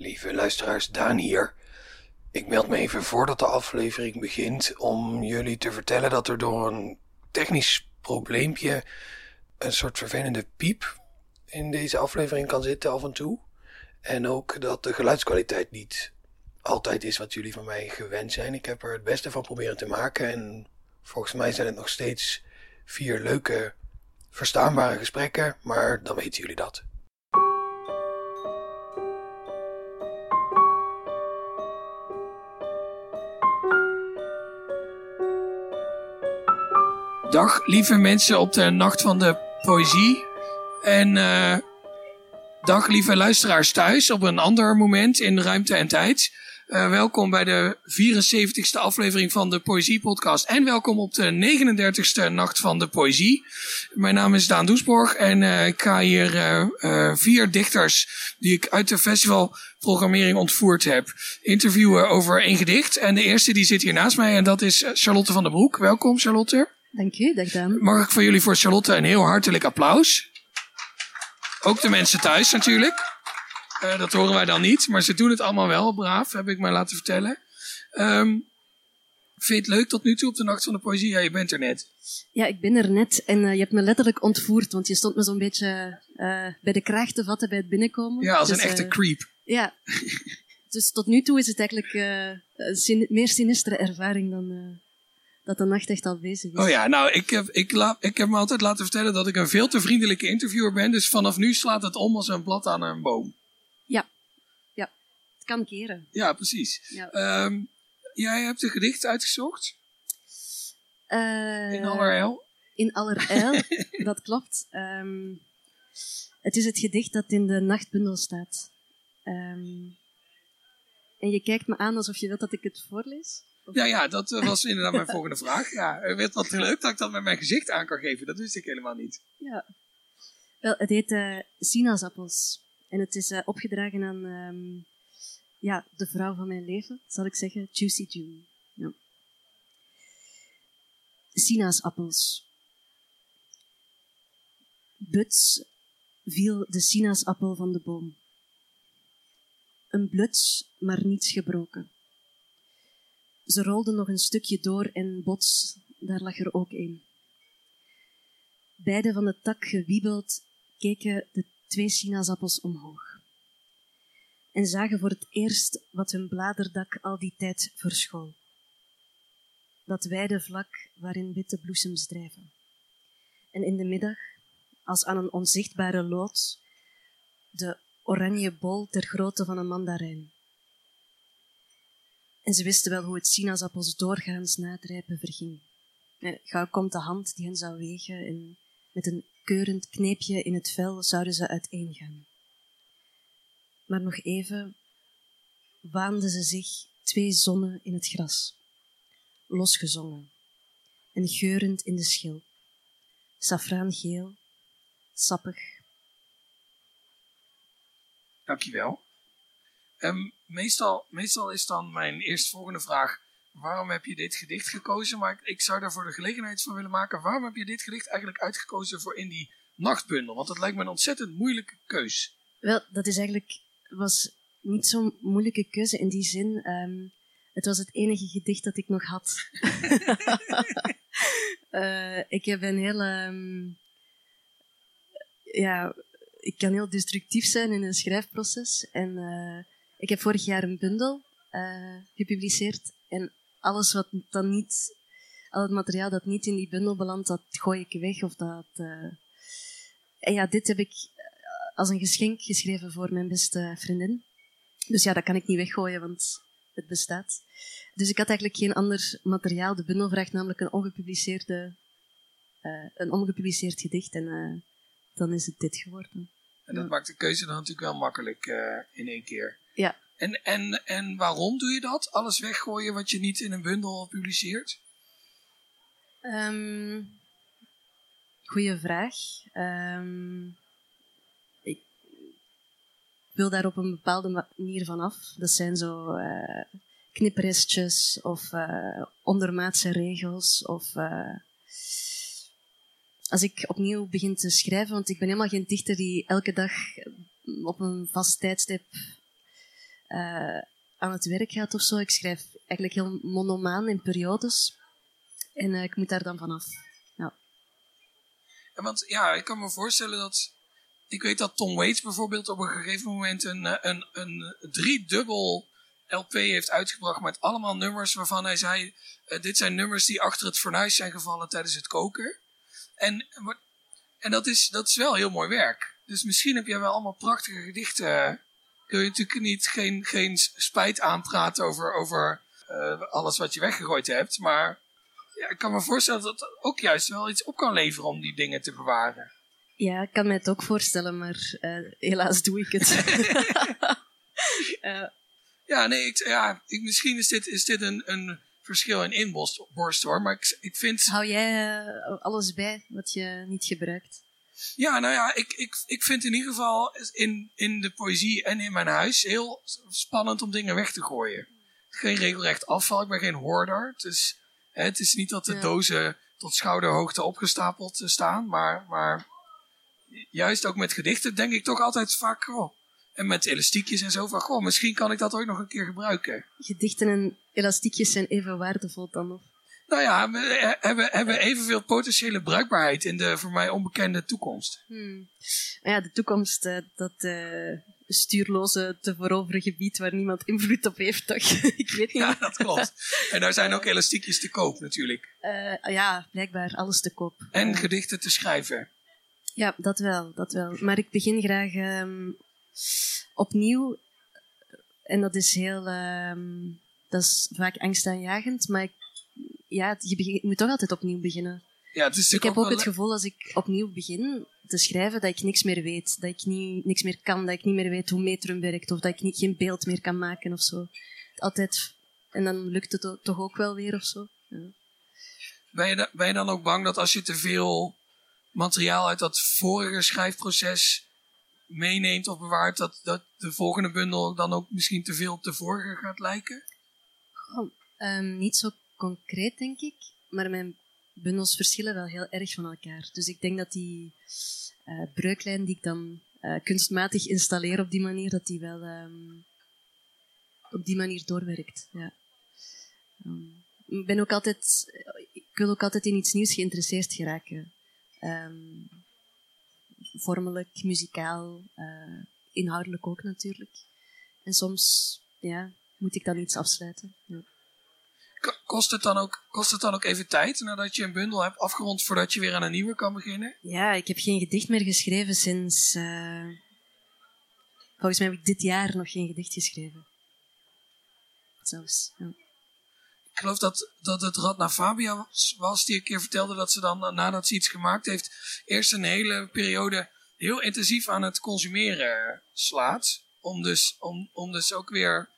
lieve luisteraars, Daan hier. Ik meld me even voordat de aflevering begint om jullie te vertellen dat er door een technisch probleempje een soort vervelende piep in deze aflevering kan zitten af en toe. En ook dat de geluidskwaliteit niet altijd is wat jullie van mij gewend zijn. Ik heb er het beste van proberen te maken en volgens mij zijn het nog steeds vier leuke, verstaanbare gesprekken, maar dan weten jullie dat. Dag lieve mensen op de Nacht van de Poëzie. En uh, dag lieve luisteraars thuis op een ander moment in ruimte en tijd. Uh, welkom bij de 74ste aflevering van de Poëzie Podcast. En welkom op de 39ste Nacht van de Poëzie. Mijn naam is Daan Doesborg en uh, ik ga hier vier dichters die ik uit de festivalprogrammering ontvoerd heb interviewen over één gedicht. En de eerste die zit hier naast mij en dat is Charlotte van der Broek. Welkom Charlotte. Dank u, dag Dan. Mag ik voor jullie voor Charlotte een heel hartelijk applaus? Ook de mensen thuis natuurlijk. Uh, dat horen wij dan niet, maar ze doen het allemaal wel braaf, heb ik mij laten vertellen. Um, vind je het leuk tot nu toe op de Nacht van de Poëzie? Ja, je bent er net. Ja, ik ben er net en uh, je hebt me letterlijk ontvoerd, want je stond me zo'n beetje uh, bij de kraag te vatten bij het binnenkomen. Ja, als dus, een echte creep. Ja, dus tot nu toe is het eigenlijk een sin meer sinistere ervaring dan dat de nacht echt al bezig is. Oh ja, nou, ik heb, ik, la, ik heb me altijd laten vertellen dat ik een veel te vriendelijke interviewer ben. Dus vanaf nu slaat het om als een blad aan een boom. Ja, ja. Het kan keren. Ja, precies. Ja. Um, jij hebt een gedicht uitgezocht? Uh, in allerijl? In allerijl, dat klopt. Um, het is het gedicht dat in de nachtbundel staat. Um, en je kijkt me aan alsof je wilt dat ik het voorlees? Ja, ja, dat eh, was inderdaad mijn volgende vraag. Ja, het werd wat leuk dat ik dat met mijn gezicht aan kan geven. Dat wist ik helemaal niet. Ja. Wel, het heet uh, sinaasappels. En het is uh, opgedragen aan um, ja, de vrouw van mijn leven, zal ik zeggen, Juicy June. Ja. Sinaasappels. Buts viel de sinaasappel van de boom. Een bluts, maar niets gebroken. Ze rolde nog een stukje door en bots, daar lag er ook een. Beide van de tak gewiebeld keken de twee sinaasappels omhoog en zagen voor het eerst wat hun bladerdak al die tijd verschool. Dat wijde vlak waarin witte bloesems drijven. En in de middag, als aan een onzichtbare loods, de oranje bol ter grootte van een mandarijn. En ze wisten wel hoe het sinaasappels doorgaans na verging. Gauw komt de hand die hen zou wegen en met een keurend kneepje in het vel zouden ze uiteengaan. Maar nog even waanden ze zich twee zonnen in het gras, losgezongen en geurend in de schil, safraangeel, sappig. Dankjewel. Um, meestal, meestal is dan mijn eerstvolgende vraag: waarom heb je dit gedicht gekozen? Maar ik, ik, zou daar voor de gelegenheid van willen maken: waarom heb je dit gedicht eigenlijk uitgekozen voor in die nachtbundel? Want dat lijkt me een ontzettend moeilijke keus. Wel, dat is eigenlijk was niet zo'n moeilijke keuze in die zin. Um, het was het enige gedicht dat ik nog had. uh, ik heb een hele. Um, ja, ik kan heel destructief zijn in een schrijfproces. En uh, ik heb vorig jaar een bundel uh, gepubliceerd en alles wat dan niet, al het materiaal dat niet in die bundel belandt, dat gooi ik weg of dat. Uh, en ja, dit heb ik als een geschenk geschreven voor mijn beste vriendin. Dus ja, dat kan ik niet weggooien, want het bestaat. Dus ik had eigenlijk geen ander materiaal. De bundel vraagt namelijk een ongepubliceerde, een ongepubliceerd gedicht en dan is het dit geworden. En dat maakt de keuze dan natuurlijk wel makkelijk uh, in één keer. Ja. En, en, en waarom doe je dat? Alles weggooien wat je niet in een bundel publiceert? Um, goeie vraag. Um, ik wil daar op een bepaalde manier van af. Dat zijn zo uh, knipperistjes of uh, ondermaatse regels of... Uh, als ik opnieuw begin te schrijven, want ik ben helemaal geen dichter die elke dag op een vast tijdstip eh, aan het werk gaat of zo. Ik schrijf eigenlijk heel monomaan in periodes. En eh, ik moet daar dan vanaf. Ja. Ja, want ja, ik kan me voorstellen dat. Ik weet dat Tom Waits bijvoorbeeld op een gegeven moment een, eh, een, een, driedubbel LP heeft uitgebracht met allemaal nummers waarvan hij zei: Dit zijn nummers die achter het fornuis zijn gevallen tijdens het koken. En, en dat, is, dat is wel heel mooi werk. Dus misschien heb jij wel allemaal prachtige gedichten. Kun je natuurlijk niet, geen, geen spijt aanpraten over, over uh, alles wat je weggegooid hebt. Maar ja, ik kan me voorstellen dat het ook juist wel iets op kan leveren om die dingen te bewaren. Ja, ik kan me het ook voorstellen, maar uh, helaas doe ik het. uh. Ja, nee, ik, ja, ik, misschien is dit, is dit een, een verschil in inborst hoor, maar ik, ik vind... Hou jij alles bij wat je niet gebruikt? Ja, nou ja, ik, ik, ik vind in ieder geval in, in de poëzie en in mijn huis heel spannend om dingen weg te gooien. Geen regelrecht afval, ik ben geen hoorder. Dus hè, het is niet dat de dozen tot schouderhoogte opgestapeld staan, maar, maar juist ook met gedichten denk ik toch altijd vaak, oh, en met elastiekjes en zo van, goh, misschien kan ik dat ooit nog een keer gebruiken. Gedichten en elastiekjes zijn even waardevol dan nog. Nou ja, we hebben, hebben evenveel potentiële bruikbaarheid in de voor mij onbekende toekomst. Hmm. Ja, de toekomst, uh, dat uh, stuurloze te veroveren gebied waar niemand invloed op heeft, toch? ik weet niet. Ja, dat klopt. En daar zijn ook elastiekjes te koop natuurlijk. Uh, ja, blijkbaar alles te koop. En gedichten te schrijven. Ja, dat wel, dat wel. Maar ik begin graag um, opnieuw. En dat is heel... Um, dat is vaak angstaanjagend, maar ik ja, je, moet toch altijd opnieuw beginnen. Ja, het is ik heb ook het gevoel als ik opnieuw begin te schrijven dat ik niks meer weet. Dat ik niet, niks meer kan, dat ik niet meer weet hoe metrum werkt of dat ik niet, geen beeld meer kan maken of zo. Altijd, en dan lukt het toch ook wel weer of zo. Ja. Ben, je, ben je dan ook bang dat als je te veel materiaal uit dat vorige schrijfproces meeneemt of bewaart, dat, dat de volgende bundel dan ook misschien te veel op de vorige gaat lijken? Um, niet zo concreet, denk ik. Maar mijn bundels verschillen wel heel erg van elkaar. Dus ik denk dat die uh, breuklijn die ik dan uh, kunstmatig installeer op die manier, dat die wel um, op die manier doorwerkt. Ja. Ik ben ook altijd, ik wil ook altijd in iets nieuws geïnteresseerd geraken. Vormelijk, muzikaal, uh, inhoudelijk ook natuurlijk. En soms, ja, moet ik dan iets afsluiten. Ja. Kost het, dan ook, kost het dan ook even tijd nadat je een bundel hebt afgerond voordat je weer aan een nieuwe kan beginnen? Ja, ik heb geen gedicht meer geschreven sinds. Uh, volgens mij heb ik dit jaar nog geen gedicht geschreven. Zelfs. Ja. Ik geloof dat, dat het Radna Fabia was, was die een keer vertelde dat ze dan nadat ze iets gemaakt heeft, eerst een hele periode heel intensief aan het consumeren slaat. Om dus, om, om dus ook weer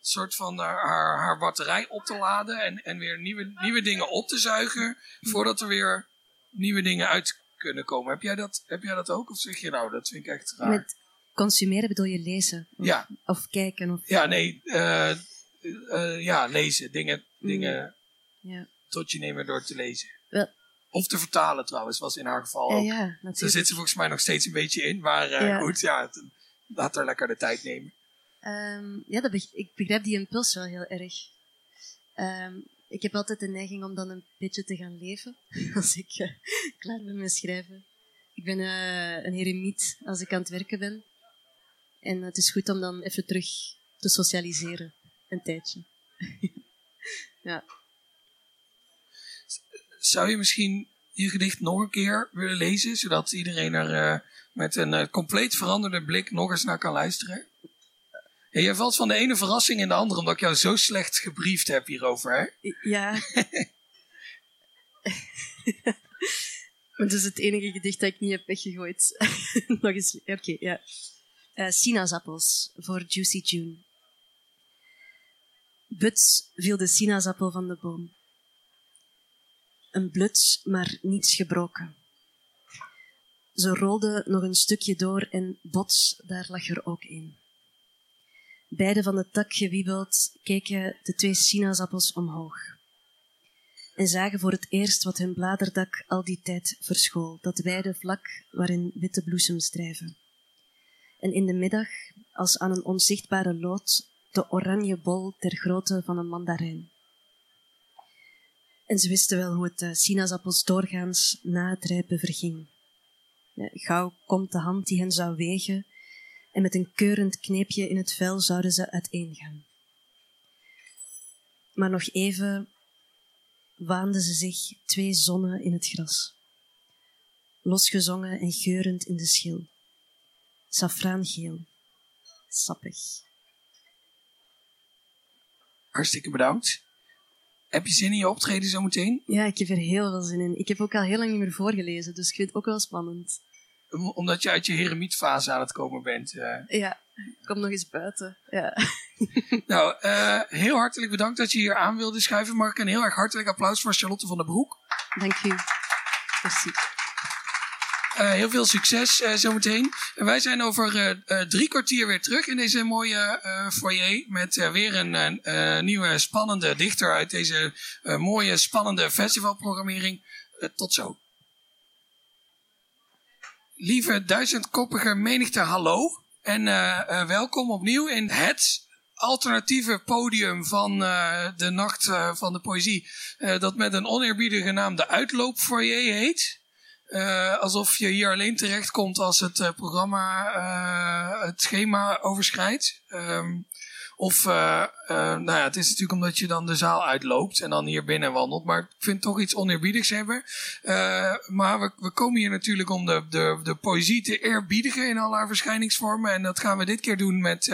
soort van haar, haar batterij op te laden en, en weer nieuwe, nieuwe dingen op te zuigen voordat er weer nieuwe dingen uit kunnen komen. Heb jij dat, heb jij dat ook? Of zeg je nou, dat vind ik echt raar. Met consumeren bedoel je lezen? Of, ja. Of kijken? Of... Ja, nee. Uh, uh, ja, lezen. Dingen, dingen mm. ja. tot je nemen door te lezen. Wel, of te vertalen trouwens, was in haar geval ook. Ja, Daar zit ze volgens mij nog steeds een beetje in. Maar uh, ja. goed, ja, laat haar lekker de tijd nemen. Um, ja, dat ik begrijp die impuls wel heel erg. Um, ik heb altijd de neiging om dan een beetje te gaan leven als ik uh, klaar ben met schrijven. Ik ben uh, een heremiet als ik aan het werken ben. En het is goed om dan even terug te socialiseren, een tijdje. ja. Zou je misschien je gedicht nog een keer willen lezen, zodat iedereen er uh, met een compleet veranderde blik nog eens naar kan luisteren? Ja, jij valt van de ene verrassing in de andere, omdat ik jou zo slecht gebriefd heb hierover, hè? Ja. het is het enige gedicht dat ik niet heb weggegooid. Nog eens. Oké, okay, ja. Uh, sinaasappels voor Juicy June. Buts viel de sinaasappel van de boom. Een bluts, maar niets gebroken. Ze rolde nog een stukje door en bots, daar lag er ook in. Beide van de tak gewiebeld keken de twee sinaasappels omhoog en zagen voor het eerst wat hun bladerdak al die tijd verschool, dat wijde vlak waarin witte bloesems drijven. En in de middag, als aan een onzichtbare lood, de oranje bol ter grootte van een mandarijn. En ze wisten wel hoe het uh, sinaasappels doorgaans na het rijpen verging. Gauw komt de hand die hen zou wegen en met een keurend kneepje in het vel zouden ze uiteengaan. Maar nog even waanden ze zich twee zonnen in het gras, losgezongen en geurend in de schil, safraangeel, sappig. Hartstikke bedankt. Heb je zin in je optreden zometeen? Ja, ik heb er heel veel zin in. Ik heb ook al heel lang niet meer voorgelezen, dus ik vind het ook wel spannend. Omdat je uit je heremietfase aan het komen bent. Uh. Ja, kom nog eens buiten. Ja. nou, uh, heel hartelijk bedankt dat je hier aan wilde schuiven. Mag ik een heel erg hartelijk applaus voor Charlotte van der Broek. Dank u. Merci. Uh, heel veel succes uh, zometeen. En wij zijn over uh, drie kwartier weer terug in deze mooie foyer. Met weer een nieuwe spannende dichter uit deze mooie spannende festivalprogrammering. tot zo. Lieve duizendkoppige menigte, hallo. En welkom opnieuw in het alternatieve podium van de Nacht van de Poëzie. dat met een oneerbiedige naam de Uitloopfoyer heet. Uh, alsof je hier alleen terechtkomt als het uh, programma uh, het schema overschrijdt. Um, of, nou ja, het is natuurlijk omdat je dan de zaal uitloopt en dan hier binnen wandelt. Maar ik vind het toch iets oneerbiedigs hebben. maar we, we, komen hier natuurlijk om de, de, de poëzie te eerbiedigen in al haar verschijningsvormen. En dat gaan we dit keer doen met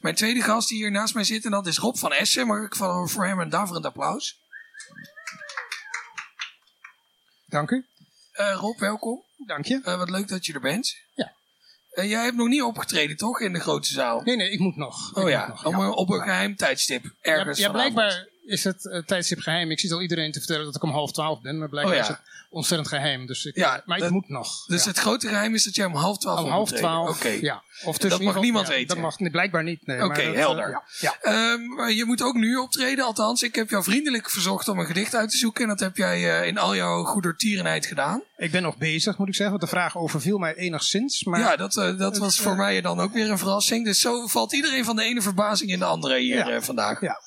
mijn tweede gast die hier naast mij zit. En dat is Rob van Essen. Mag ik voor hem een daverend applaus? Dank u. Uh, Rob, welkom. Dank je. Uh, wat leuk dat je er bent. Ja. Uh, jij hebt nog niet opgetreden, toch? In de grote zaal? Nee, nee, ik moet nog. Oh ik ja, nog, ja. op een geheim tijdstip. Ergens ja, ja blijkbaar is het uh, tijdstip geheim. Ik zie al iedereen te vertellen dat ik om half twaalf ben, maar blijkbaar oh, ja. is het ontzettend geheim. Dus ik, ja, maar ik dat, moet nog. Dus het grote geheim is dat jij om half twaalf Om half twaalf, Oké. Ja. Of dus dat mag niemand weten? Dat mag nee, blijkbaar niet. Nee, Oké, okay, helder. Uh, um, je moet ook nu optreden, althans. Ik heb jou vriendelijk verzocht om een gedicht uit te zoeken. En dat heb jij uh, in al jouw goedertierenheid gedaan. Ik ben nog bezig, moet ik zeggen. Want de vraag overviel mij enigszins. Maar ja, dat, uh, dat was voor mij dan ook weer een verrassing. Dus zo valt iedereen van de ene verbazing in de andere hier vandaag. Ja.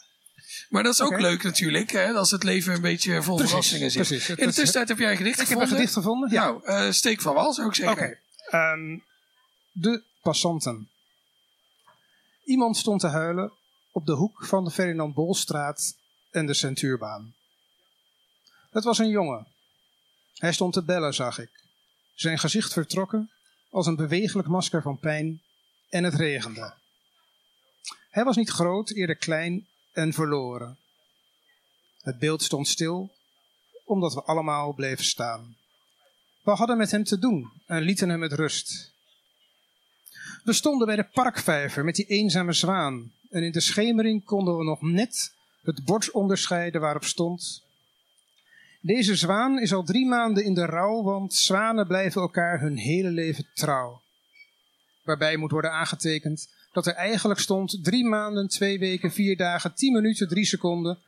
Maar dat is ook okay. leuk natuurlijk, hè, als het leven een beetje vol precies, verrassingen zit. Precies, In de tussentijd heb jij een gedicht ik gevonden. Ik heb een gedicht gevonden, ja. Nou, uh, steek van wal zou ik zeggen. Okay. Um, de passanten. Iemand stond te huilen op de hoek van de Ferdinand Bolstraat en de Centuurbaan. Het was een jongen. Hij stond te bellen, zag ik. Zijn gezicht vertrokken als een bewegelijk masker van pijn en het regende. Hij was niet groot, eerder klein en verloren. Het beeld stond stil, omdat we allemaal bleven staan. We hadden met hem te doen en lieten hem met rust. We stonden bij de parkvijver met die eenzame zwaan, en in de schemering konden we nog net het bord onderscheiden waarop stond. Deze zwaan is al drie maanden in de rouw, want zwanen blijven elkaar hun hele leven trouw. Waarbij moet worden aangetekend dat er eigenlijk stond drie maanden, twee weken, vier dagen, tien minuten, drie seconden,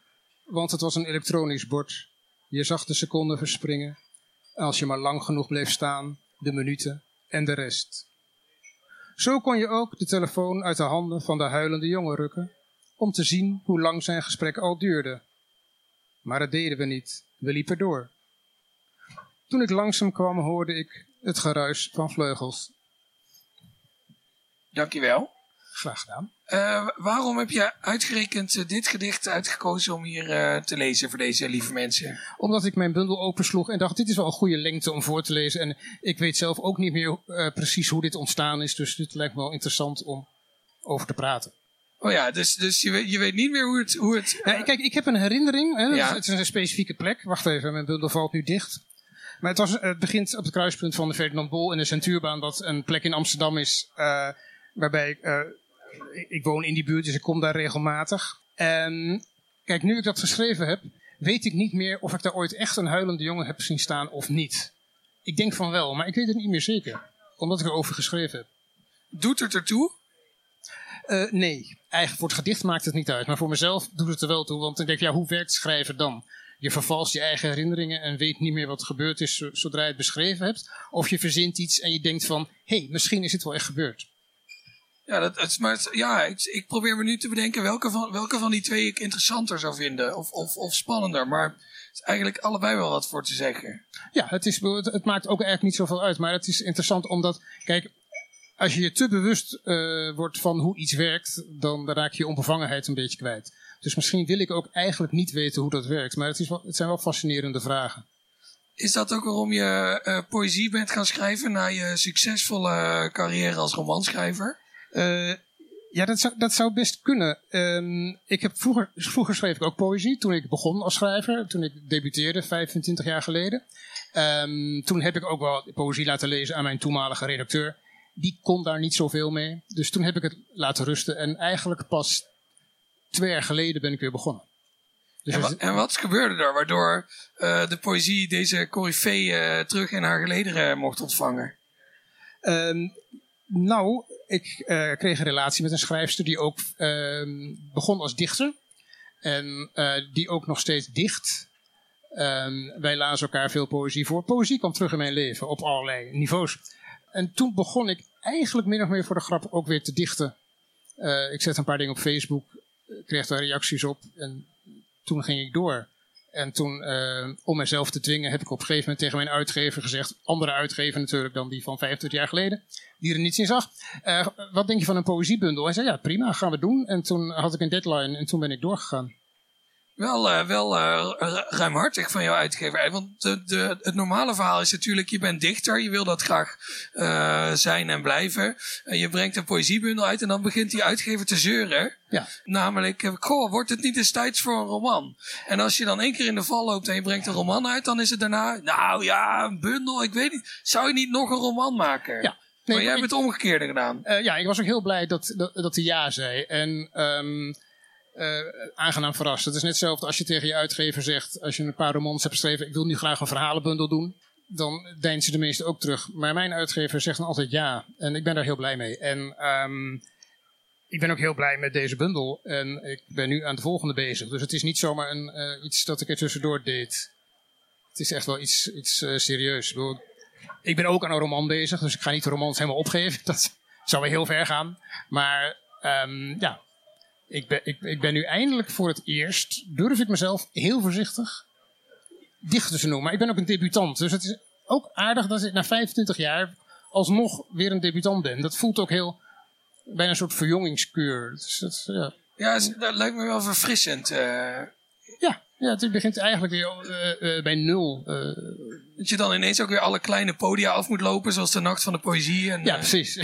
want het was een elektronisch bord. Je zag de seconden verspringen, als je maar lang genoeg bleef staan, de minuten en de rest. Zo kon je ook de telefoon uit de handen van de huilende jongen rukken, om te zien hoe lang zijn gesprek al duurde. Maar dat deden we niet, we liepen door. Toen ik langzaam kwam, hoorde ik het geruis van vleugels. Dankjewel. Graag gedaan. Uh, waarom heb je uitgerekend uh, dit gedicht uitgekozen om hier uh, te lezen voor deze lieve mensen? Omdat ik mijn bundel opensloeg en dacht, dit is wel een goede lengte om voor te lezen. En ik weet zelf ook niet meer precies hoe dit ontstaan is, dus dit lijkt me wel interessant om over te praten. Oh ja, dus, dus je, weet, je weet niet meer hoe het... Hoe het ja, kijk, ik heb een herinnering. Hè, ja. Het is een specifieke plek. Wacht even, mijn bundel valt nu dicht. Maar het, was, het begint op het kruispunt van de Ferdinand Bol en de Centuurbaan, wat een plek in Amsterdam is, waarbij ik ik woon in die buurt, dus ik kom daar regelmatig. En kijk, nu ik dat geschreven heb, weet ik niet meer of ik daar ooit echt een huilende jongen heb zien staan of niet. Ik denk van wel, maar ik weet het niet meer zeker. Omdat ik erover geschreven heb. Doet het ertoe? Uh, nee, eigenlijk voor het gedicht maakt het niet uit. Maar voor mezelf doet het er wel toe. Want dan denk ik, ja, hoe werkt schrijven dan? Je vervalst je eigen herinneringen en weet niet meer wat er gebeurd is zodra je het beschreven hebt. Of je verzint iets en je denkt van, hé, hey, misschien is het wel echt gebeurd. Ja, dat, het, maar het- ja ik, ik probeer me nu te bedenken welke van, welke van die twee ik interessanter zou vinden. Of, of, of spannender. Maar er is eigenlijk allebei wel wat voor te zeggen. Ja, het, is, het, het maakt ook eigenlijk niet zoveel uit. Maar het is interessant omdat, kijk, als je je te bewust eh, wordt van hoe iets werkt, dan raak je je onbevangenheid een beetje kwijt. Dus misschien wil ik ook eigenlijk niet weten hoe dat werkt. Maar het, is wel, het zijn wel fascinerende vragen. Is dat ook waarom je eh, poëzie bent gaan schrijven na je succesvolle carrière als romanschrijver? Eh, ja, dat zou, dat zou best kunnen. Ehm, ik heb vroeger, vroeger schreef ik ook poëzie. Toen ik begon als schrijver, toen ik debuteerde, 25 jaar geleden. Ehm, toen heb ik ook wel poëzie laten lezen aan mijn toenmalige redacteur. Die kon daar niet zoveel mee. Dus toen heb ik het laten rusten. En eigenlijk pas twee jaar geleden ben ik weer begonnen. Dus En, wa- zit- en wat gebeurde er waardoor eh, de poëzie deze coryfee eh, terug in haar gelederen mocht ontvangen? Ehm, nou, ik eh, kreeg een relatie met een schrijfster die ook ehm, begon als dichter. En eh, die ook nog steeds dicht. Ehm, wij lazen elkaar veel poëzie voor. Poëzie kwam terug in mijn leven op allerlei niveaus. En toen begon ik eigenlijk min of meer voor de grap ook weer te dichten. Eh, ik zette een paar dingen op Facebook, kreeg daar reacties op. En toen ging ik door. En toen, eh, om mezelf te dwingen, heb ik op een gegeven moment tegen mijn uitgever gezegd, andere uitgever natuurlijk dan die van 25 jaar geleden, die er niets in zag. Eh, wat denk je van een poëziebundel? Hij zei, ja prima, gaan we doen. En toen had ik een deadline en toen ben ik doorgegaan. Wel, eh, wel eh, ru- ruimhartig van jouw uitgever. Want de, de, het normale verhaal is natuurlijk, je bent dichter, je wil dat graag eh, zijn en blijven. En je brengt een poëziebundel uit en dan begint die uitgever te zeuren. Ja, Namelijk, eh, goh, wordt het niet eens tijd voor een roman? En als je dan één keer in de val loopt en je brengt een roman uit, dan is het daarna, nou ja, een bundel, ik weet niet. Zou je niet nog een roman maken? Ja. maar jij hebt het omgekeerde gedaan. Eh, ja, ik was ook heel blij dat, dat, dat hij ja zei. En ehm, eh, aangenaam verrast. Het is net hetzelfde als je tegen je uitgever zegt, als je een paar romans hebt geschreven, ik wil nu graag een verhalenbundel doen. Dan deinzen de meesten ook terug. Maar mijn uitgever zegt dan altijd ja. En ik ben daar heel blij mee. En ehm, ik ben ook heel blij met deze bundel. En ik ben nu aan de volgende bezig. Dus het is niet zomaar een, eh, iets dat ik er tussendoor deed. Het is echt wel iets, iets eh, serieus. Ik, ik ben ook aan een roman bezig, dus ik ga niet de romans helemaal opgeven. Dat zou wel heel ver gaan. Maar ehm, ja, ik ben, ik, ik ben nu eindelijk voor het eerst, durf ik mezelf heel voorzichtig dichter te noemen. Maar ik ben ook een debutant, dus het is ook aardig dat ik na 25 jaar alsnog weer een debutant ben. Dat voelt ook heel, bijna een soort verjongingskuur. Dus dat, ja. Dat lijkt me wel verfrissend. eh, Ja, ja, het begint eigenlijk weer eh, eh, bij nul. eh, dat je dan ineens ook weer alle kleine podia af moet lopen, zoals de Nacht van de Poëzie. En, ja, precies.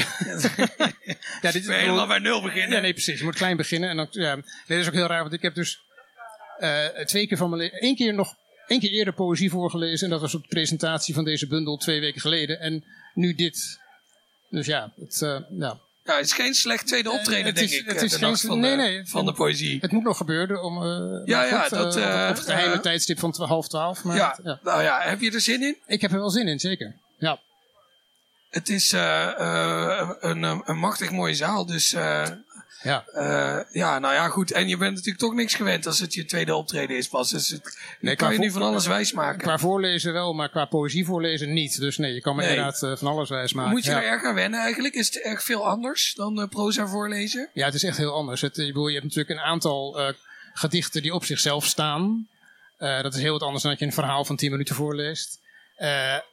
ja, dit is helemaal bij nul beginnen. Ja, nee, precies. Je moet klein beginnen. En dan, ja, dat is ook heel raar, want ik heb dus twee keer van mijn leven, één keer nog, één keer eerder poëzie voorgelezen. En dat was op de presentatie van deze bundel twee weken geleden. En nu dit. Dus ja, het, ja. Ja, het is geen slecht tweede optreden, het denk is- ik. het eh, is de geen- van, nee, de, nee, van de Poëzie. het moet nog gebeuren om. eh, Ja, ja, goed, dat, eh, eh, op het geheime eh, tijdstip van half twaalf. Maar ja, het- nou ja, heb je er zin in? Ik heb er wel zin in, zeker. Ja. Het is een, een, machtig mooie zaal, dus eh, Ja. eh, ja, nou ja, goed. En je bent natuurlijk toch niks gewend als het je tweede optreden is pas. Dus het, Nee, kan je nu van alles wijs maken. Qua voorlezen wel, maar qua poëzie voorlezen niet. Dus nee, je kan me Nee. inderdaad eh, van alles wijs maken. Moet je ja. er erg aan wennen eigenlijk? Is het erg veel anders dan eh, proza voorlezen? Ja, het is echt heel anders. Het, ik bedoel, je hebt natuurlijk een aantal gedichten die op zichzelf staan. Dat is heel wat anders dan dat je een verhaal van 10 minuten voorleest.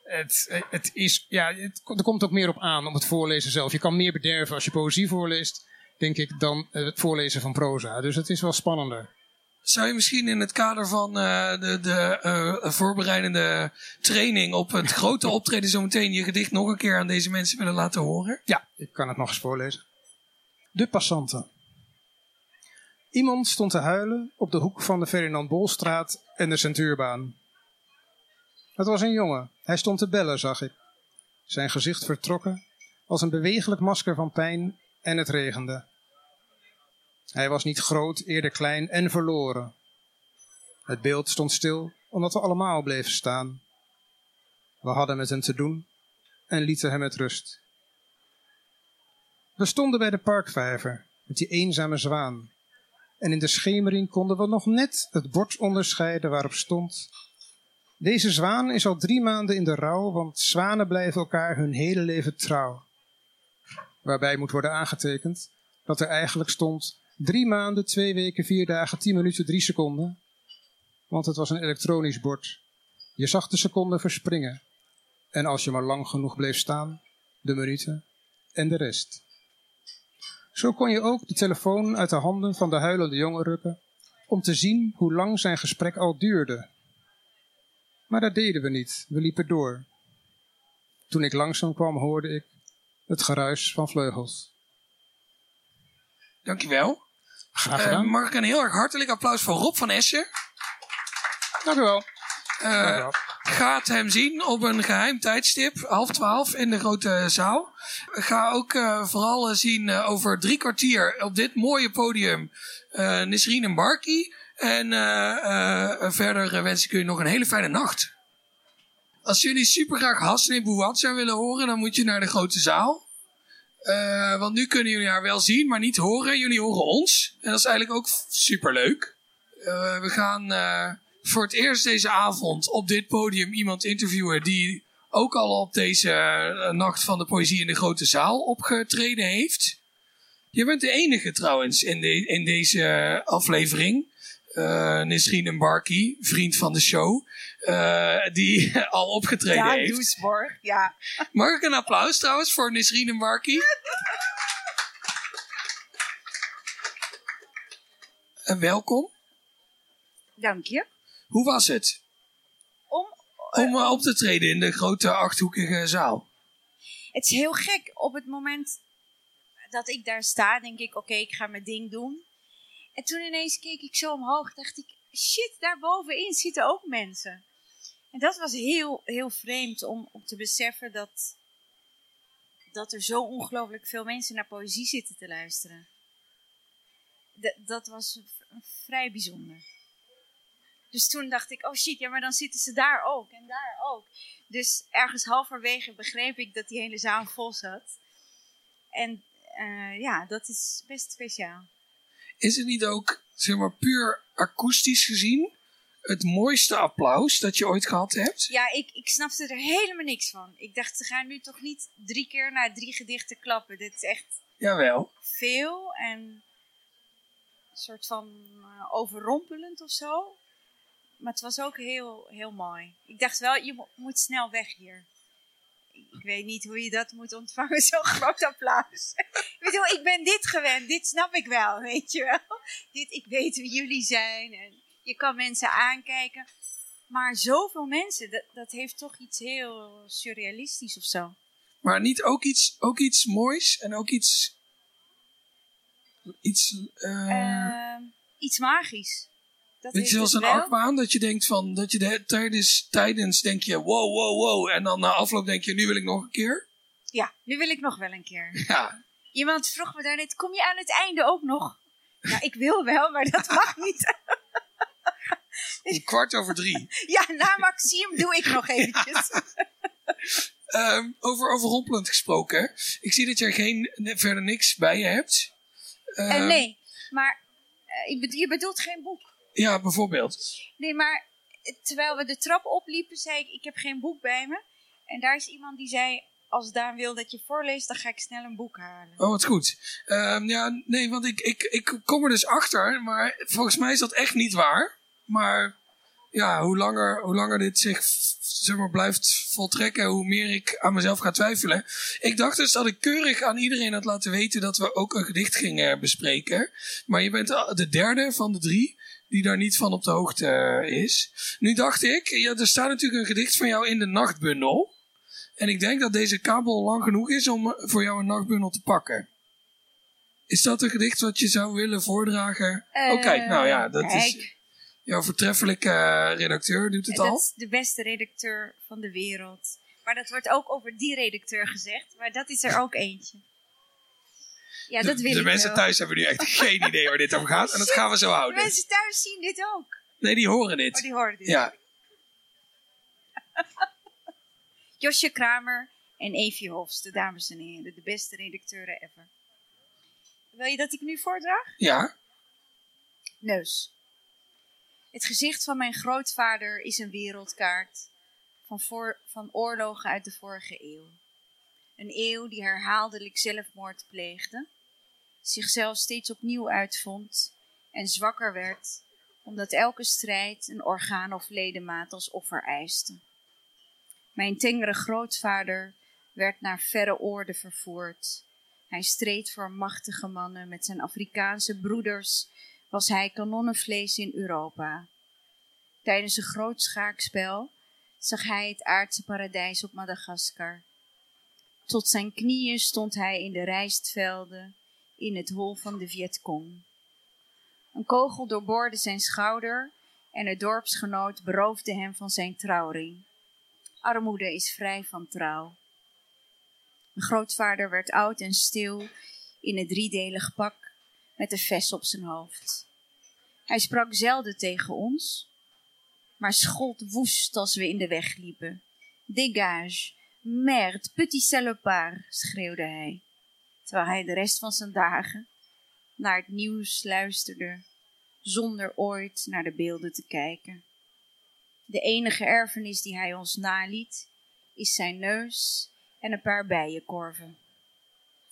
Het, het is, ja, het, er komt ook meer op aan om het voorlezen zelf. Je kan meer bederven als je poëzie voorleest, denk ik, dan eh, het voorlezen van proza. Dus het is wel spannender. Zou je misschien in het kader van eh, de, de eh, voorbereidende training op het grote optreden zometeen je gedicht nog een keer aan deze mensen willen laten horen? Ja, ik kan het nog eens voorlezen. De passanten. Iemand stond te huilen op de hoek van de Ferdinand Bolstraat en de Centuurbaan. Het was een jongen. Hij stond te bellen, zag ik. Zijn gezicht vertrokken, als een bewegelijk masker van pijn, en het regende. Hij was niet groot, eerder klein en verloren. Het beeld stond stil, omdat we allemaal bleven staan. We hadden met hem te doen en lieten hem met rust. We stonden bij de parkvijver met die eenzame zwaan. En in de schemering konden we nog net het bord onderscheiden waarop stond. Deze zwaan is al drie maanden in de rouw, want zwanen blijven elkaar hun hele leven trouw. Waarbij moet worden aangetekend dat er eigenlijk stond drie maanden, twee weken, vier dagen, tien minuten, drie seconden. Want het was een elektronisch bord. Je zag de seconden verspringen. En als je maar lang genoeg bleef staan, de minuten en de rest. Zo kon je ook de telefoon uit de handen van de huilende jongen rukken om te zien hoe lang zijn gesprek al duurde. Maar dat deden we niet, we liepen door. Toen ik langzaam kwam, hoorde ik het geruis van vleugels. Dankjewel. Graag Uh, gedaan. mag ik een heel erg hartelijk applaus voor Rob van Essen. Dank u wel. Eh, Dank u wel. gaat hem zien op een geheim tijdstip, half twaalf in de grote zaal. Ga ook eh, vooral eh, zien eh, over drie kwartier op dit mooie podium eh Nisreen en eh, eh, verder eh, wens ik jullie nog een hele fijne nacht. Als jullie super graag Hasne Bouatza willen horen, dan moet je naar de grote zaal. Eh, want nu kunnen jullie haar wel zien, maar niet horen. Jullie horen ons. En dat is eigenlijk ook super leuk. we gaan eh, voor het eerst deze avond op dit podium iemand interviewen die ook al op deze eh, nacht van de poëzie in de grote zaal opgetreden heeft. Je bent de enige trouwens in, de, in deze aflevering. eh Nisreen en Barky, vriend van de show, eh, die al opgetreden Ja, heeft. Doesborg. Ja. Mag ik een applaus trouwens voor Nisreen en Barky? En welkom. Dank je. Hoe was het Om, om eh, op te treden in de grote achthoekige zaal? het is heel gek. Op het moment dat ik daar sta, denk ik, oké, ik ga mijn ding doen. En toen ineens keek ik zo omhoog, dacht ik, shit, daar bovenin zitten ook mensen. En dat was heel, heel vreemd om, om te beseffen dat, dat er zo ongelooflijk veel mensen naar poëzie zitten te luisteren. Dat was vrij bijzonder. Dus toen dacht ik, oh shit, ja, maar dan zitten ze daar ook en daar ook. Dus ergens halverwege begreep ik dat die hele zaal vol zat. En eh, ja, dat is best speciaal. Is het niet ook, zeg maar, puur akoestisch gezien het mooiste applaus dat je ooit gehad hebt? Ja, ik, ik snapte er helemaal niks van. Ik dacht, ze gaan nu toch niet drie keer naar drie gedichten klappen. Dit is echt Jawel. veel en een soort van eh, overrompelend of zo. Maar het was ook heel, heel mooi. Ik dacht wel, je mo- moet snel weg hier. Ik weet niet hoe je dat moet ontvangen, zo'n groot applaus. ik bedoel, ik ben dit gewend, dit snap ik wel, weet je wel. Dit, ik weet wie jullie zijn en je kan mensen aankijken. Maar zoveel mensen, dat, dat heeft toch iets heel surrealistisch of zo. Maar niet ook iets, ook iets moois en ook iets. Iets. eh Ehm, iets magisch. Dat Weet je, zoals een achtbaan, dat je denkt van, dat je de, tijdens, tijdens denk je, wow, wow, wow. En dan na afloop denk je, nu wil ik nog een keer. Ja, nu wil ik nog wel een keer. Ja, Iemand vroeg me daarnet, kom je aan het einde ook nog? Ja, ik wil wel, maar dat mag niet. om kwart over drie. Ja, na Maxime doe ik nog eventjes. Ehm, over overrompelend gesproken. Ik zie dat jij geen, verder niks bij je hebt. Ehm, nee, maar eh, je bedoelt geen boek. Ja, bijvoorbeeld. Nee, maar eh, terwijl we de trap opliepen, zei ik, ik heb geen boek bij me. En daar is iemand die zei, als Daan wil dat je voorleest, dan ga ik snel een boek halen. Oh, wat goed. Ehm, ja, nee, want ik, ik, ik kom er dus achter, maar volgens mij is dat echt niet waar. Maar ja, hoe langer, hoe langer dit zich zeg maar, blijft voltrekken, hoe meer ik aan mezelf ga twijfelen. Ik dacht dus dat ik keurig aan iedereen had laten weten dat we ook een gedicht gingen bespreken. Maar je bent de derde van de drie die daar niet van op de hoogte eh, is. Nu dacht ik, ja, er staat natuurlijk een gedicht van jou in de nachtbundel. En ik denk dat deze kabel lang genoeg is om voor jou een nachtbundel te pakken. Is dat een gedicht wat je zou willen voordragen? oh, kijk, nou ja, dat is Eh, jouw vertreffelijke eh, redacteur doet het dat al. is de beste redacteur van de wereld. Maar dat wordt ook over die redacteur gezegd, maar dat is er ook eentje. Ja, dat de wil de ik mensen wel. thuis hebben nu echt geen idee waar dit over gaat. En dat gaan we zo De houden. mensen thuis zien dit ook. Nee, die horen Oh, dit. die hoorden dit. Ja, Josje Kramer en Evie Hofs, de dames en heren, de beste redacteuren ever. Wil je dat ik nu voordraag? ja. Neus. Het gezicht van mijn grootvader is een wereldkaart van, voor, van oorlogen uit de vorige eeuw. Een eeuw die herhaaldelijk zelfmoord pleegde, zichzelf steeds opnieuw uitvond en zwakker werd, omdat elke strijd een orgaan of ledemaat als offer eiste. Mijn tengere grootvader werd naar verre oorden vervoerd. Hij streed voor machtige mannen. Met zijn Afrikaanse broeders was hij kanonnenvlees in Europa. Tijdens een groot schaakspel zag hij het aardse paradijs op Madagaskar. Tot zijn knieën stond hij in de rijstvelden in het hol van de Vietcong. Een kogel doorboorde zijn schouder en het dorpsgenoot beroofde hem van zijn trouwring. Armoede is vrij van trouw. Mijn grootvader werd oud en stil in het driedelig pak met een ves op zijn hoofd. Hij sprak zelden tegen ons, maar schold woest als we in de weg liepen. Dégage, merde, petit salopard, schreeuwde hij, terwijl hij de rest van zijn dagen naar het nieuws luisterde, zonder ooit naar de beelden te kijken. De enige erfenis die hij ons naliet, is zijn neus en een paar bijenkorven.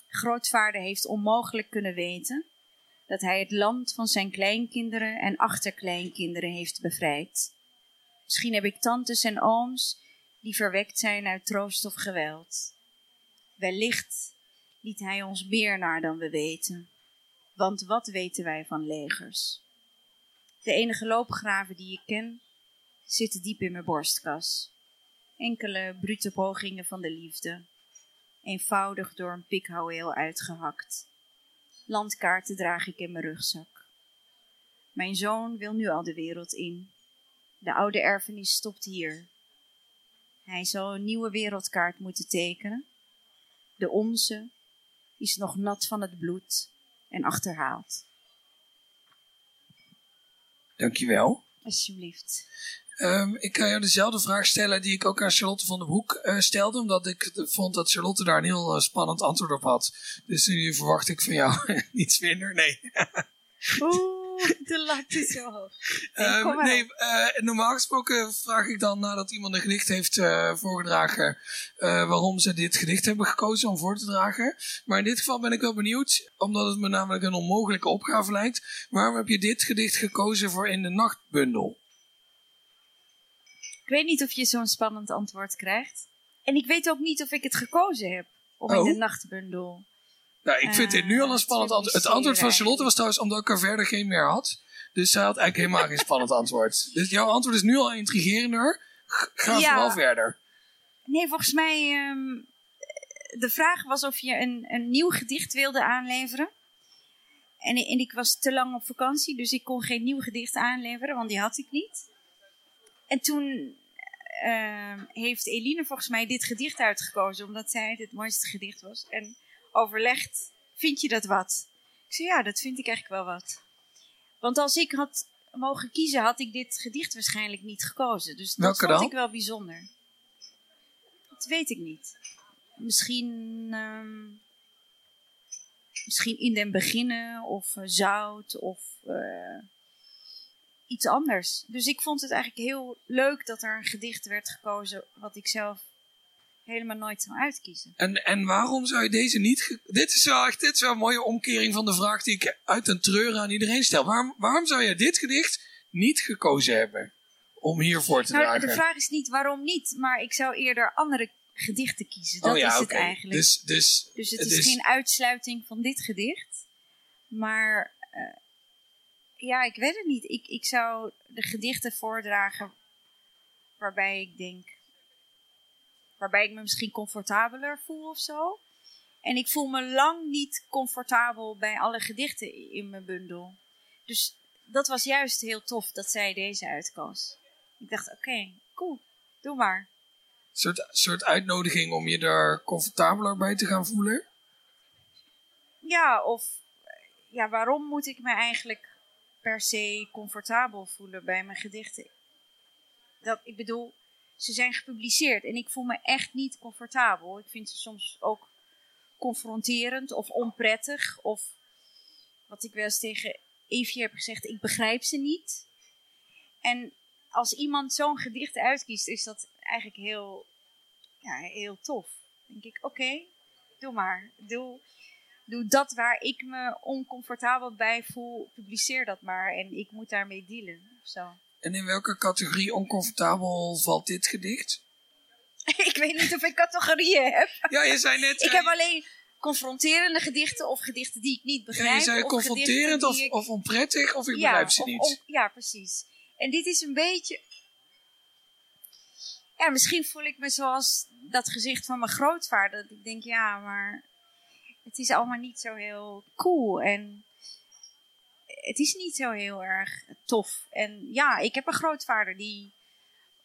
Grootvader heeft onmogelijk kunnen weten dat hij het land van zijn kleinkinderen en achterkleinkinderen heeft bevrijd. Misschien heb ik tantes en ooms die verwekt zijn uit troost of geweld. Wellicht liet hij ons meer naar dan we weten. Want wat weten wij van legers? De enige loopgraven die ik ken zitten diep in mijn borstkas. Enkele brute pogingen van de liefde, eenvoudig door een pikhouweel uitgehakt. Landkaarten draag ik in mijn rugzak. Mijn zoon wil nu al de wereld in. De oude erfenis stopt hier. Hij zal een nieuwe wereldkaart moeten tekenen. De onze is nog nat van het bloed en achterhaald. Dankjewel. Alsjeblieft. Um, ik kan jou dezelfde vraag stellen die ik ook aan Charlotte van den Hoek uh, stelde. Omdat ik vond dat Charlotte daar een heel uh, spannend antwoord op had. Dus nu verwacht ik van jou niets minder. Nee. Oeh, de lat is zo hoog. Nee, um, nee uh, normaal gesproken vraag ik dan nadat iemand een gedicht heeft voorgedragen. waarom ze dit gedicht hebben gekozen om voor te dragen. Maar in dit geval ben ik wel benieuwd. Omdat het me namelijk een onmogelijke opgave lijkt. Waarom heb je dit gedicht gekozen voor in de nachtbundel? Ik weet niet of je zo'n spannend antwoord krijgt. En ik weet ook niet of ik het gekozen heb om in de oh. nachtbundel. Nou, ik vind dit nu al een eh, spannend antwoord. Het antwoord van Charlotte was trouwens omdat ik er verder geen meer had. Dus zij had eigenlijk helemaal geen spannend antwoord. Dus jouw antwoord is nu al intrigerender. Ga ja. vooral verder. Nee, volgens mij. Um, de vraag was of je een, een nieuw gedicht wilde aanleveren. En, en ik was te lang op vakantie, dus ik kon geen nieuw gedicht aanleveren, want die had ik niet. En toen uh, heeft Eline volgens mij dit gedicht uitgekozen, omdat zij het het mooiste gedicht was. En overlegd, vind je dat wat? Ik zei, ja, dat vind ik eigenlijk wel wat. Want als ik had mogen kiezen, had ik dit gedicht waarschijnlijk niet gekozen. Dus dat Welke vond ik wel bijzonder. Dat weet ik niet. Misschien, um, misschien in den beginnen, of uh, zout, of... Uh, iets anders. Dus ik vond het eigenlijk heel leuk dat er een gedicht werd gekozen wat ik zelf helemaal nooit zou uitkiezen. En, en waarom zou je deze niet... Dit is, wel echt, dit is wel een mooie omkering van de vraag die ik uit een treur aan iedereen stel. Waarom, waarom zou je dit gedicht niet gekozen hebben om hiervoor te nou, dragen? De vraag is niet waarom niet, maar ik zou eerder andere gedichten kiezen. Dat oh ja, is het eigenlijk. Dus, dus, dus het is geen uitsluiting van dit gedicht. Maar uh, ja, ik weet het niet. Ik, ik zou de gedichten voordragen waarbij ik denk, waarbij ik me misschien comfortabeler voel of zo. En ik voel me lang niet comfortabel bij alle gedichten in mijn bundel. Dus dat was juist heel tof dat zij deze uitkoos. Ik dacht, oké, cool, doe maar. Een soort, soort uitnodiging om je daar comfortabeler bij te gaan voelen? Ja, of ja, waarom moet ik me eigenlijk per se comfortabel voelen bij mijn gedichten. Dat, ik bedoel, ze zijn gepubliceerd en ik voel me echt niet comfortabel. Ik vind ze soms ook confronterend of onprettig. Of wat ik wel eens tegen Evie heb gezegd, ik begrijp ze niet. En als iemand zo'n gedicht uitkiest, is dat eigenlijk heel, ja, heel tof. Dan denk ik, oké, doe maar. Doe, doe dat waar ik me oncomfortabel bij voel, publiceer dat maar. En ik moet daarmee dealen. Of zo. En in welke categorie oncomfortabel valt dit gedicht? ik weet niet of ik categorieën heb. Ja, je zei net... Ik eh, heb alleen confronterende gedichten of gedichten die ik niet ja, begrijp. je zei of confronterend of, ik- of onprettig of ik ja, begrijp ze niet. on- ja, precies. En dit is een beetje. Ja, misschien voel ik me zoals dat gezicht van mijn grootvader. Dat ik denk, ja, maar het is allemaal niet zo heel cool. En het is niet zo heel erg tof. En ja, ik heb een grootvader die,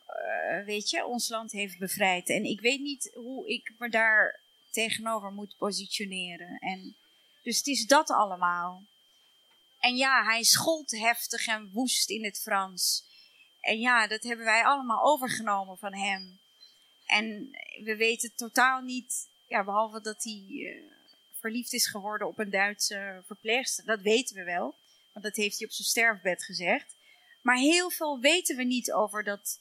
eh, weet je, ons land heeft bevrijd. En ik weet niet hoe ik me daar tegenover moet positioneren. En, dus het is dat allemaal. En ja, hij schold heftig en woest in het Frans. En ja, dat hebben wij allemaal overgenomen van hem. En we weten totaal niet, ja, behalve dat hij eh, verliefd is geworden op een Duitse verpleegster. Dat weten we wel, want dat heeft hij op zijn sterfbed gezegd. Maar heel veel weten we niet over dat,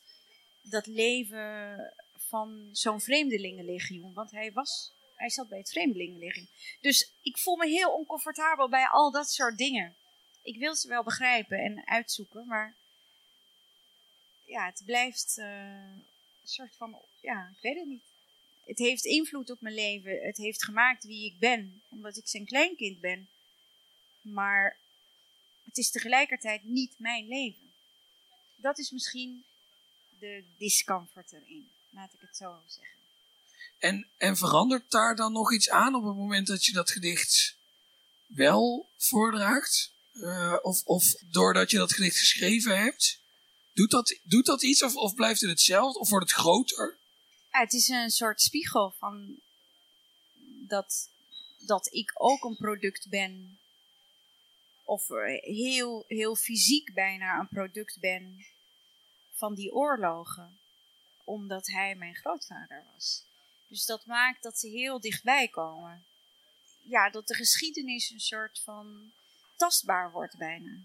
dat leven van zo'n vreemdelingenlegioen. Want hij was, hij zat bij het vreemdelingenlegioen. Dus ik voel me heel oncomfortabel bij al dat soort dingen. Ik wil ze wel begrijpen en uitzoeken, maar ja, het blijft eh, een soort van, ja, ik weet het niet. Het heeft invloed op mijn leven. Het heeft gemaakt wie ik ben, omdat ik zijn kleinkind ben. Maar het is tegelijkertijd niet mijn leven. Dat is misschien de discomfort erin, laat ik het zo zeggen. En, en verandert daar dan nog iets aan op het moment dat je dat gedicht wel voordraagt? Eh, of, of doordat je dat gedicht geschreven hebt? Doet dat, doet dat iets of, of blijft het hetzelfde? Of wordt het groter? Ja, het is een soort spiegel van dat, dat ik ook een product ben. Of eh, heel, heel fysiek bijna een product ben van die oorlogen. Omdat hij mijn grootvader was. Dus dat maakt dat ze heel dichtbij komen. Ja, dat de geschiedenis een soort van tastbaar wordt bijna.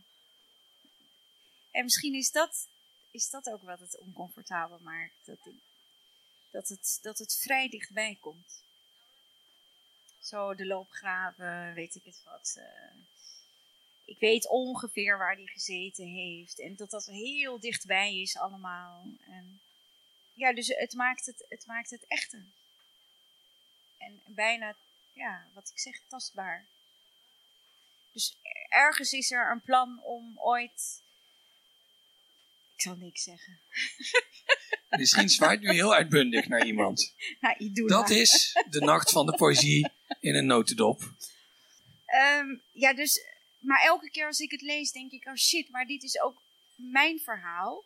En misschien is dat, is dat ook wat het oncomfortabel maakt. Dat, ik, dat, het, dat het vrij dichtbij komt. Zo de loopgraven, weet ik het wat. eh. Ik weet ongeveer waar die gezeten heeft. En dat dat heel dichtbij is allemaal. En ja, dus het maakt het, het maakt het echter. En bijna, ja, wat ik zeg, tastbaar. Dus ergens is er een plan om ooit. Ik zal niks zeggen. Misschien zwaait nu heel uitbundig naar iemand. Dat is de nacht van de poëzie in een notendop. Ehm, ja, dus, maar elke keer als ik het lees, denk ik: oh shit, maar dit is ook mijn verhaal.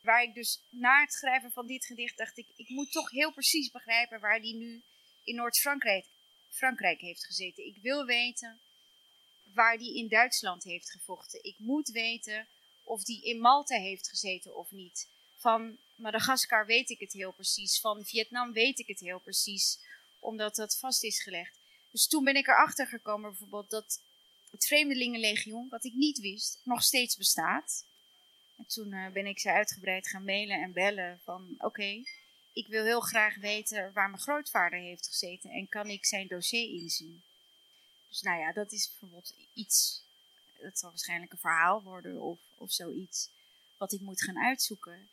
Waar ik dus na het schrijven van dit gedicht dacht ik: ik moet toch heel precies begrijpen waar die nu in Noord-Frankrijk Frankrijk heeft gezeten. Ik wil weten waar die in Duitsland heeft gevochten. Ik moet weten of die in Malta heeft gezeten of niet. Van Madagaskar weet ik het heel precies. Van Vietnam weet ik het heel precies. Omdat dat vast is gelegd. Dus toen ben ik erachter gekomen bijvoorbeeld dat het Vreemdelingenlegioen, wat ik niet wist, nog steeds bestaat. En toen eh, ben ik ze uitgebreid gaan mailen en bellen van oké, ik wil heel graag weten waar mijn grootvader heeft gezeten en kan ik zijn dossier inzien. Dus nou ja, dat is bijvoorbeeld iets, dat zal waarschijnlijk een verhaal worden of, of zoiets, wat ik moet gaan uitzoeken.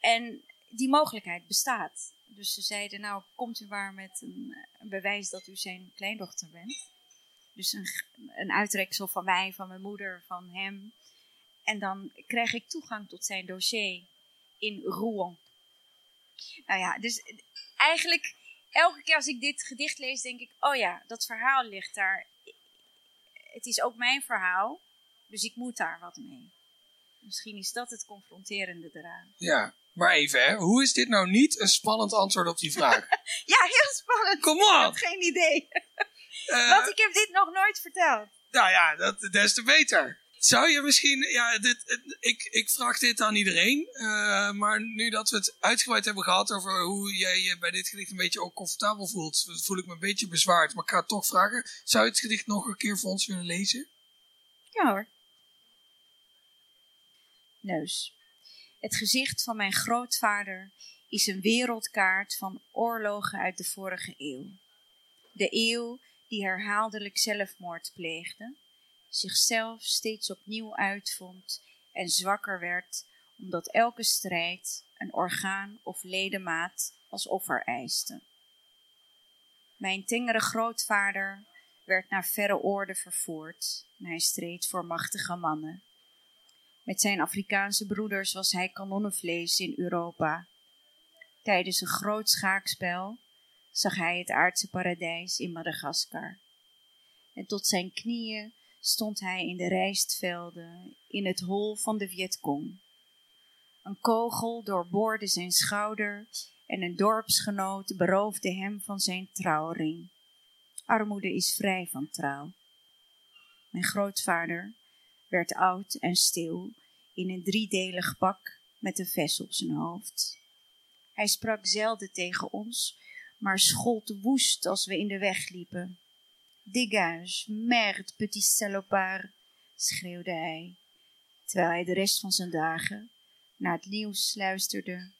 En die mogelijkheid bestaat. Dus ze zeiden, nou, komt u maar met een bewijs dat u zijn kleindochter bent. Dus een, een uitreksel van mij, van mijn moeder, van hem. En dan krijg ik toegang tot zijn dossier in Rouen. Nou ja, dus eigenlijk elke keer als ik dit gedicht lees, denk ik: oh ja, dat verhaal ligt daar. Het is ook mijn verhaal, dus ik moet daar wat mee. Misschien is dat het confronterende eraan. Ja, maar even hè. Hoe is dit nou niet een spannend antwoord op die vraag? Ja, heel spannend. Kom Ik op! had geen idee. Eh, Want ik heb dit nog nooit verteld. Nou ja, dat, des te beter. Zou je misschien, ja, dit, ik, ik vraag dit aan iedereen, eh, maar nu dat we het uitgebreid hebben gehad over hoe jij je bij dit gedicht een beetje ook comfortabel voelt, voel ik me een beetje bezwaard. Maar ik ga het toch vragen, zou je het gedicht nog een keer voor ons willen lezen? Ja hoor. Neus. Het gezicht van mijn grootvader is een wereldkaart van oorlogen uit de vorige eeuw. De eeuw die herhaaldelijk zelfmoord pleegde, zichzelf steeds opnieuw uitvond en zwakker werd, omdat elke strijd een orgaan of ledemaat als offer eiste. Mijn tengere grootvader werd naar verre oorden vervoerd en hij streed voor machtige mannen. Met zijn Afrikaanse broeders was hij kanonnenvlees in Europa. Tijdens een groot schaakspel zag hij het aardse paradijs in Madagaskar. En tot zijn knieën stond hij in de rijstvelden in het hol van de Vietcong. Een kogel doorboorde zijn schouder en een dorpsgenoot beroofde hem van zijn trouwring. Armoede is vrij van trouw. Mijn grootvader werd oud en stil in een driedelig pak met een ves op zijn hoofd. Hij sprak zelden tegen ons, maar schold woest als we in de weg liepen. Dégage, merde, petit salopard, schreeuwde hij, terwijl hij de rest van zijn dagen naar het nieuws luisterde,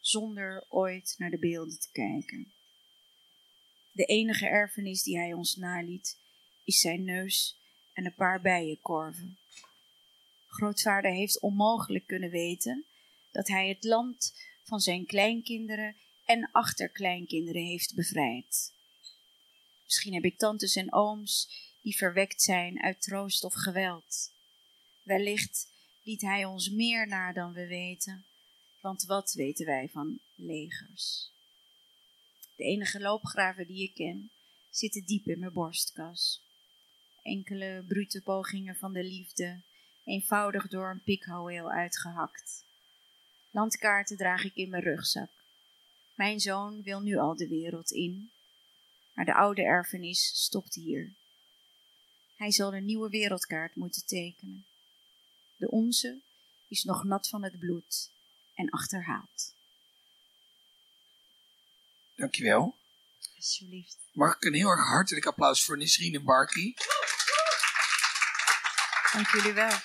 zonder ooit naar de beelden te kijken. De enige erfenis die hij ons naliet, is zijn neus en een paar bijenkorven. Grootvader heeft onmogelijk kunnen weten dat hij het land van zijn kleinkinderen en achterkleinkinderen heeft bevrijd. Misschien heb ik tantes en ooms die verwekt zijn uit troost of geweld. Wellicht liet hij ons meer naar dan we weten, want wat weten wij van legers? De enige loopgraven die ik ken zitten diep in mijn borstkas. Enkele brute pogingen van de liefde, eenvoudig door een pikhouweel uitgehakt. Landkaarten draag ik in mijn rugzak. Mijn zoon wil nu al de wereld in, maar de oude erfenis stopt hier. Hij zal een nieuwe wereldkaart moeten tekenen. De onze is nog nat van het bloed en achterhaald. Dankjewel. Alsjeblieft. Mag ik een heel erg hartelijk applaus voor Nisrine Barky? Dank jullie wel.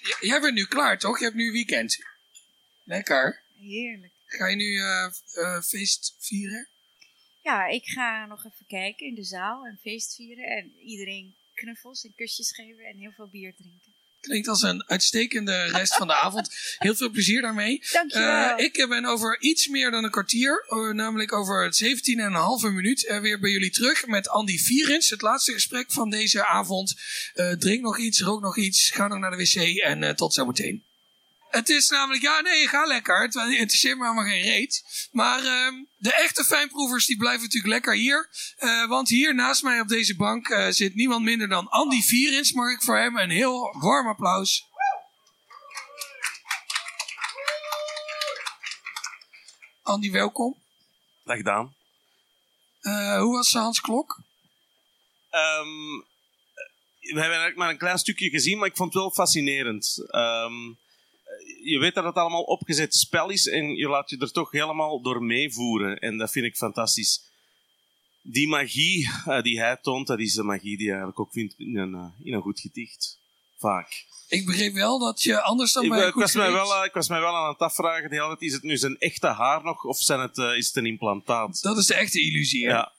J- jij bent nu klaar, toch? Je hebt nu weekend. Lekker. Heerlijk. Ga je nu eh, eh, feest vieren? Ja, ik ga nog even kijken in de zaal en feest vieren. En iedereen knuffels en kusjes geven en heel veel bier drinken. Klinkt als een uitstekende rest van de avond. Heel veel plezier daarmee. Dankjewel. Eh, ik ben over iets meer dan een kwartier, eh, namelijk over 17,5 minuut, weer bij jullie terug met Andy Vierens. Het laatste gesprek van deze avond. Drink nog iets, rook nog iets, ga nog naar de wc en tot zometeen. Het is namelijk, ja nee, ga lekker. Het interesseert me helemaal geen reet. Maar ehm, de echte fijnproevers die blijven natuurlijk lekker hier. Eh, want hier naast mij op deze bank eh, zit niemand minder dan Andy Vierens. Mag ik voor hem een heel warm applaus. Andy, welkom. Dag Daan. Eh, hoe was Hans Klok? Ehm, we hebben eigenlijk maar een klein stukje gezien, maar ik vond het wel fascinerend. Ehm, je weet dat het allemaal opgezet spel is en je laat je er toch helemaal door meevoeren. En dat vind ik fantastisch. Die magie eh, die hij toont, dat is de magie die je eigenlijk ook vindt in een, eh, in een goed gedicht. Vaak. Ik begreep wel dat je anders dan Ik, bij een ik was mij gedicht- wel, eh, ik was mij wel aan het afvragen, de hele tijd, is het nu zijn echte haar nog of zijn het, is het een implantaat? Dat is de echte illusie, hè? Ja.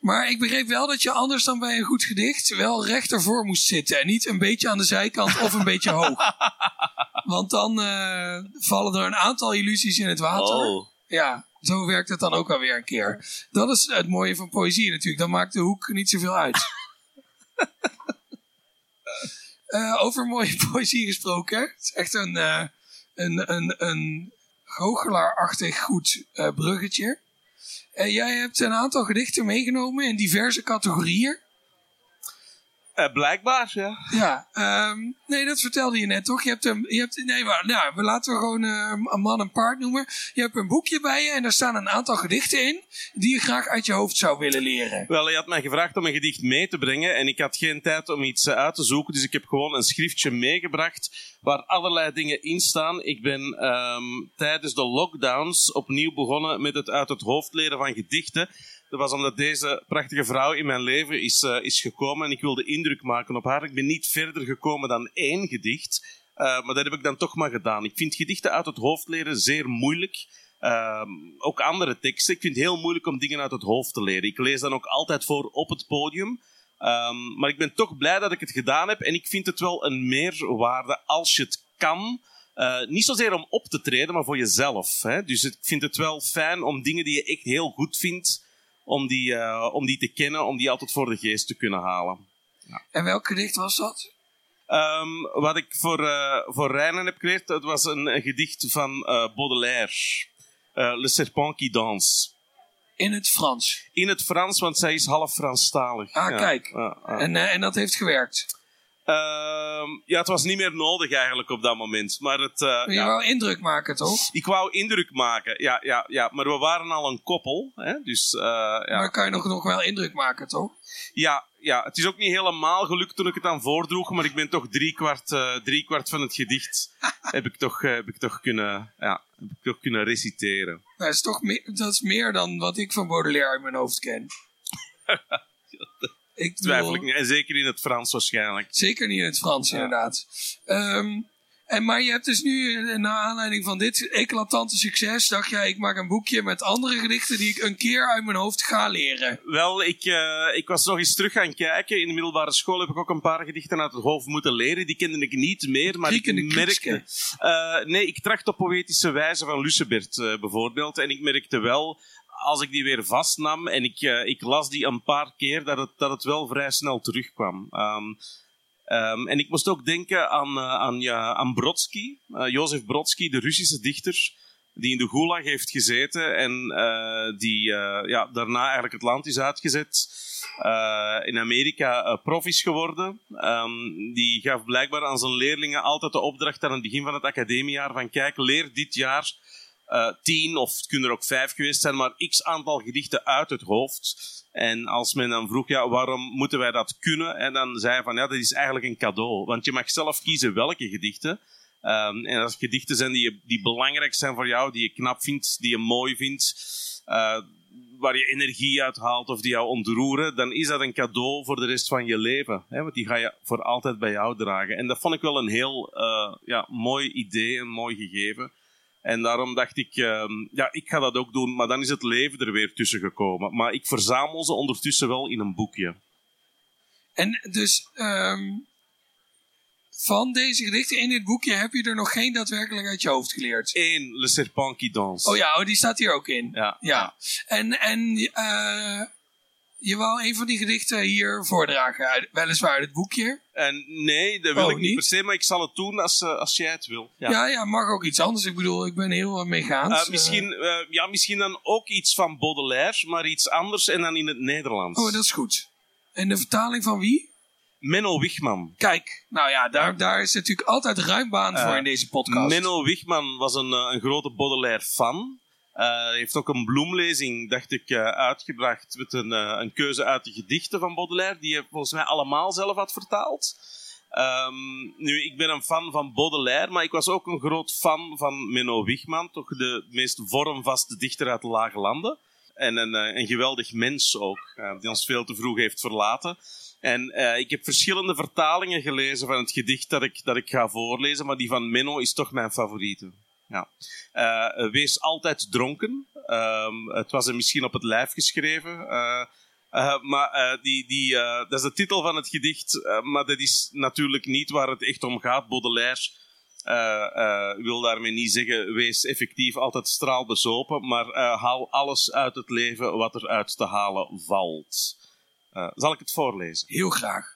Maar ik begreep wel dat je anders dan bij een goed gedicht wel recht ervoor moest zitten. En niet een beetje aan de zijkant of een beetje hoog. Want dan eh, vallen er een aantal illusies in het water. Oh. Ja, zo werkt het dan ook alweer een keer. Dat is het mooie van poëzie natuurlijk. Dan maakt de hoek niet zoveel uit. Eh, over mooie poëzie gesproken. Het is echt een, eh een, een, een goochelaarachtig goed bruggetje. Eh, jij hebt een aantal gedichten meegenomen in diverse categorieën. Eh, blijkbaar, ja. Ja, ehm, nee, dat vertelde je net toch? Je hebt een, je hebt, nee, maar, nou, we laten we gewoon eh, een man en paard noemen. Je hebt een boekje bij je en daar staan een aantal gedichten in die je graag uit je hoofd zou willen leren. Wel, je had mij gevraagd om een gedicht mee te brengen en ik had geen tijd om iets eh, uit te zoeken, dus ik heb gewoon een schriftje meegebracht waar allerlei dingen in staan. Ik ben ehm, tijdens de lockdowns opnieuw begonnen met het uit het hoofd leren van gedichten. Dat was omdat deze prachtige vrouw in mijn leven is, eh, is gekomen en ik wilde indruk maken op haar. Ik ben niet verder gekomen dan één gedicht, eh, maar dat heb ik dan toch maar gedaan. Ik vind gedichten uit het hoofd leren zeer moeilijk. Ehm, ook andere teksten. Ik vind het heel moeilijk om dingen uit het hoofd te leren. Ik lees dan ook altijd voor op het podium. Ehm, maar ik ben toch blij dat ik het gedaan heb. En ik vind het wel een meerwaarde als je het kan. Uh, niet zozeer om op te treden, maar voor jezelf. Hè? Dus ik vind het wel fijn om dingen die je echt heel goed vindt, om die, uh, om die te kennen, om die altijd voor de geest te kunnen halen. Ja. En welk gedicht was dat? Um, wat ik voor, uh, voor Rijnen heb geleerd, dat was een, een gedicht van Baudelaire. Le Serpent qui danse. In het Frans? In het Frans, want zij is half Franstalig. Ah, kijk. En, en dat heeft gewerkt? Uh, ja, het was niet meer nodig eigenlijk op dat moment. Maar het, uh, je ja. wou indruk maken, toch? Ik wou indruk maken, ja, ja, ja. Maar we waren al een koppel. Hè? Dus, uh, ja. Maar kan je nog, nog wel indruk maken, toch? Ja, ja, het is ook niet helemaal gelukt toen ik het aan voordroeg. Maar ik ben toch driekwart, uh, van het gedicht heb, ik toch, heb ik toch kunnen, ja, heb ik toch kunnen reciteren. Dat is toch meer, dat is meer dan wat ik van Baudelaire in mijn hoofd ken. Ik Twijfel ik niet. En zeker in het Frans waarschijnlijk. Zeker niet in het Frans, ja. inderdaad. Um, en, maar je hebt dus nu, naar aanleiding van dit eclatante succes, dacht jij, ik maak een boekje met andere gedichten die ik een keer uit mijn hoofd ga leren. Wel, ik, uh, ik was nog eens terug gaan kijken. In de middelbare school heb ik ook een paar gedichten uit het hoofd moeten leren. Die kende ik niet meer, maar ik merkte... Uh, nee, ik tracht op poëtische wijze van Lucebert uh, bijvoorbeeld. En ik merkte wel als ik die weer vastnam en ik, uh, ik las die een paar keer, dat het, dat het wel vrij snel terugkwam. Um, um, en ik moest ook denken aan, uh, aan, ja, aan Brodsky, uh, Jozef Brodsky, de Russische dichter, die in de Gulag heeft gezeten en die ja, daarna eigenlijk het land is uitgezet. in Amerika prof is geworden. Um, die gaf blijkbaar aan zijn leerlingen altijd de opdracht aan het begin van het academiejaar van kijk, leer dit jaar uh, tien, of het kunnen er ook vijf geweest zijn, maar x aantal gedichten uit het hoofd. En als men dan vroeg, ja, waarom moeten wij dat kunnen? En dan zei hij van, ja, dat is eigenlijk een cadeau. Want je mag zelf kiezen welke gedichten. Um, en als gedichten zijn die, die belangrijk zijn voor jou, die je knap vindt, die je mooi vindt, uh, waar je energie uit haalt of die jou ontroeren, dan is dat een cadeau voor de rest van je leven. Hè? Want die ga je voor altijd bij jou dragen. En dat vond ik wel een heel uh, ja, mooi idee, een mooi gegeven. En daarom dacht ik, uh, ja, ik ga dat ook doen, maar dan is het leven er weer tussen gekomen. Maar ik verzamel ze ondertussen wel in een boekje. En dus um, van deze gedichten in dit boekje heb je er nog geen daadwerkelijk uit je hoofd geleerd? Eén, Le Serpent qui danse. Oh ja, oh, die staat hier ook in. Ja. ja. ja. En, en uh, je wou een van die gedichten hier voordragen, weliswaar uit het boekje. En nee, dat wil oh, ik niet per se, maar ik zal het doen als, uh, als jij het wil. Ja. ja. Ja, mag ook iets anders. Ik bedoel, ik ben heel meegaand. Uh, misschien, uh, ja, misschien dan ook iets van Baudelaire, maar iets anders en dan in het Nederlands. Oh, dat is goed. En de vertaling van wie? Menno Wichman. Kijk, nou ja, daar, daar is natuurlijk altijd ruim baan voor in deze podcast. Menno Wichman was een, een grote Baudelaire-fan. Uh, heeft ook een bloemlezing, dacht ik, uh, uitgebracht met een, uh, een, keuze uit de gedichten van Baudelaire, die hij volgens mij allemaal zelf had vertaald. Um, nu, ik ben een fan van Baudelaire, maar ik was ook een groot fan van Menno Wichman, toch de meest vormvaste dichter uit de Lage Landen. En een, een geweldig mens ook, die ons veel te vroeg heeft verlaten. En ik heb verschillende vertalingen gelezen van het gedicht dat ik, dat ik ga voorlezen, maar die van Menno is toch mijn favoriete. Ja. Uh, wees altijd dronken. Um, het was er misschien op het lijf geschreven. Uh, uh, maar die, die, dat is de titel van het gedicht, maar dat is natuurlijk niet waar het echt om gaat. Baudelaire wil daarmee niet zeggen, wees effectief altijd straalbezopen, maar haal alles uit het leven wat er uit te halen valt. zal ik het voorlezen? Heel graag.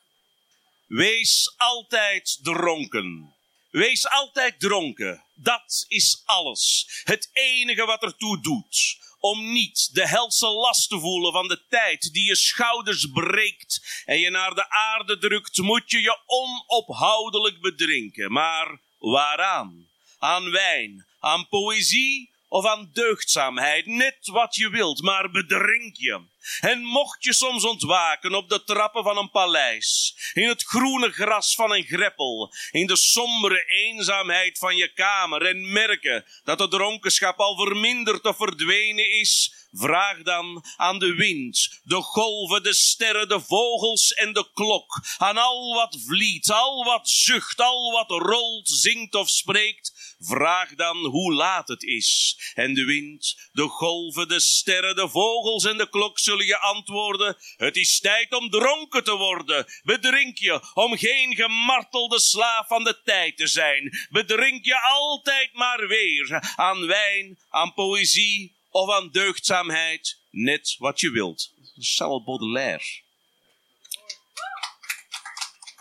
Wees altijd dronken. Wees altijd dronken. Dat is alles. Het enige wat ertoe doet. Om niet de helse last te voelen van de tijd die je schouders breekt en je naar de aarde drukt, moet je je onophoudelijk bedrinken. Maar waaraan? Aan wijn, aan poëzie of aan deugdzaamheid, net wat je wilt, maar bedrink je. En mocht je soms ontwaken op de trappen van een paleis, in het groene gras van een greppel, in de sombere eenzaamheid van je kamer en merken dat de dronkenschap al verminderd of verdwenen is, vraag dan aan de wind, de golven, de sterren, de vogels en de klok, aan al wat vliet, al wat zucht, al wat rolt, zingt of spreekt, Vraag dan hoe laat het is. En de wind, de golven, de sterren, de vogels en de klok zullen je antwoorden. Het is tijd om dronken te worden. Bedrink je om geen gemartelde slaaf van de tijd te zijn. Bedrink je altijd maar weer aan wijn, aan poëzie of aan deugdzaamheid. Net wat je wilt. Charles Baudelaire.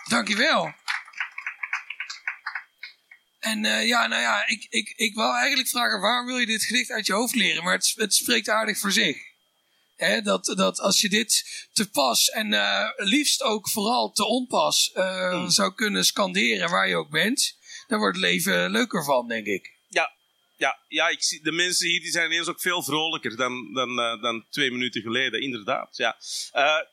Dankjewel. En eh, ja, nou ja, ik, ik, ik wil eigenlijk vragen, waarom wil je dit gedicht uit je hoofd leren? Maar het, het spreekt aardig voor zich. Hè, dat, dat als je dit te pas en eh, liefst ook vooral te onpas uh, zou kunnen scanderen waar je ook bent, dan wordt het leven leuker van, denk ik. Ja, ja, ja ik zie, de mensen hier die zijn ineens ook veel vrolijker dan, dan, dan twee minuten geleden, inderdaad. Ja,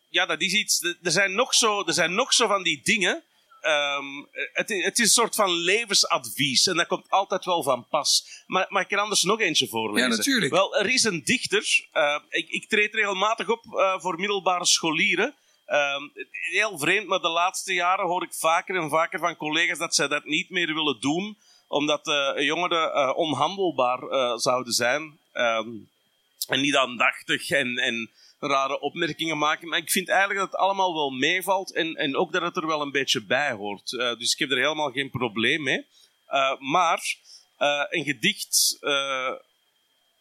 ja dat is iets. Er zijn nog zo, er zijn nog zo van die dingen Um, het, het, is een soort van levensadvies en dat komt altijd wel van pas. Maar, maar ik kan anders nog eentje voorlezen. Ja, natuurlijk. Wel, er is een dichter. Uh, ik, ik, treed regelmatig op uh, voor middelbare scholieren. Um, heel vreemd, maar de laatste jaren hoor ik vaker en vaker van collega's dat zij dat niet meer willen doen, omdat uh, jongeren onhandelbaar zouden zijn. Um, en niet aandachtig en, en rare opmerkingen maken. Maar ik vind eigenlijk dat het allemaal wel meevalt en, en ook dat het er wel een beetje bij hoort. Uh, dus ik heb er helemaal geen probleem mee. Uh, maar uh, een gedicht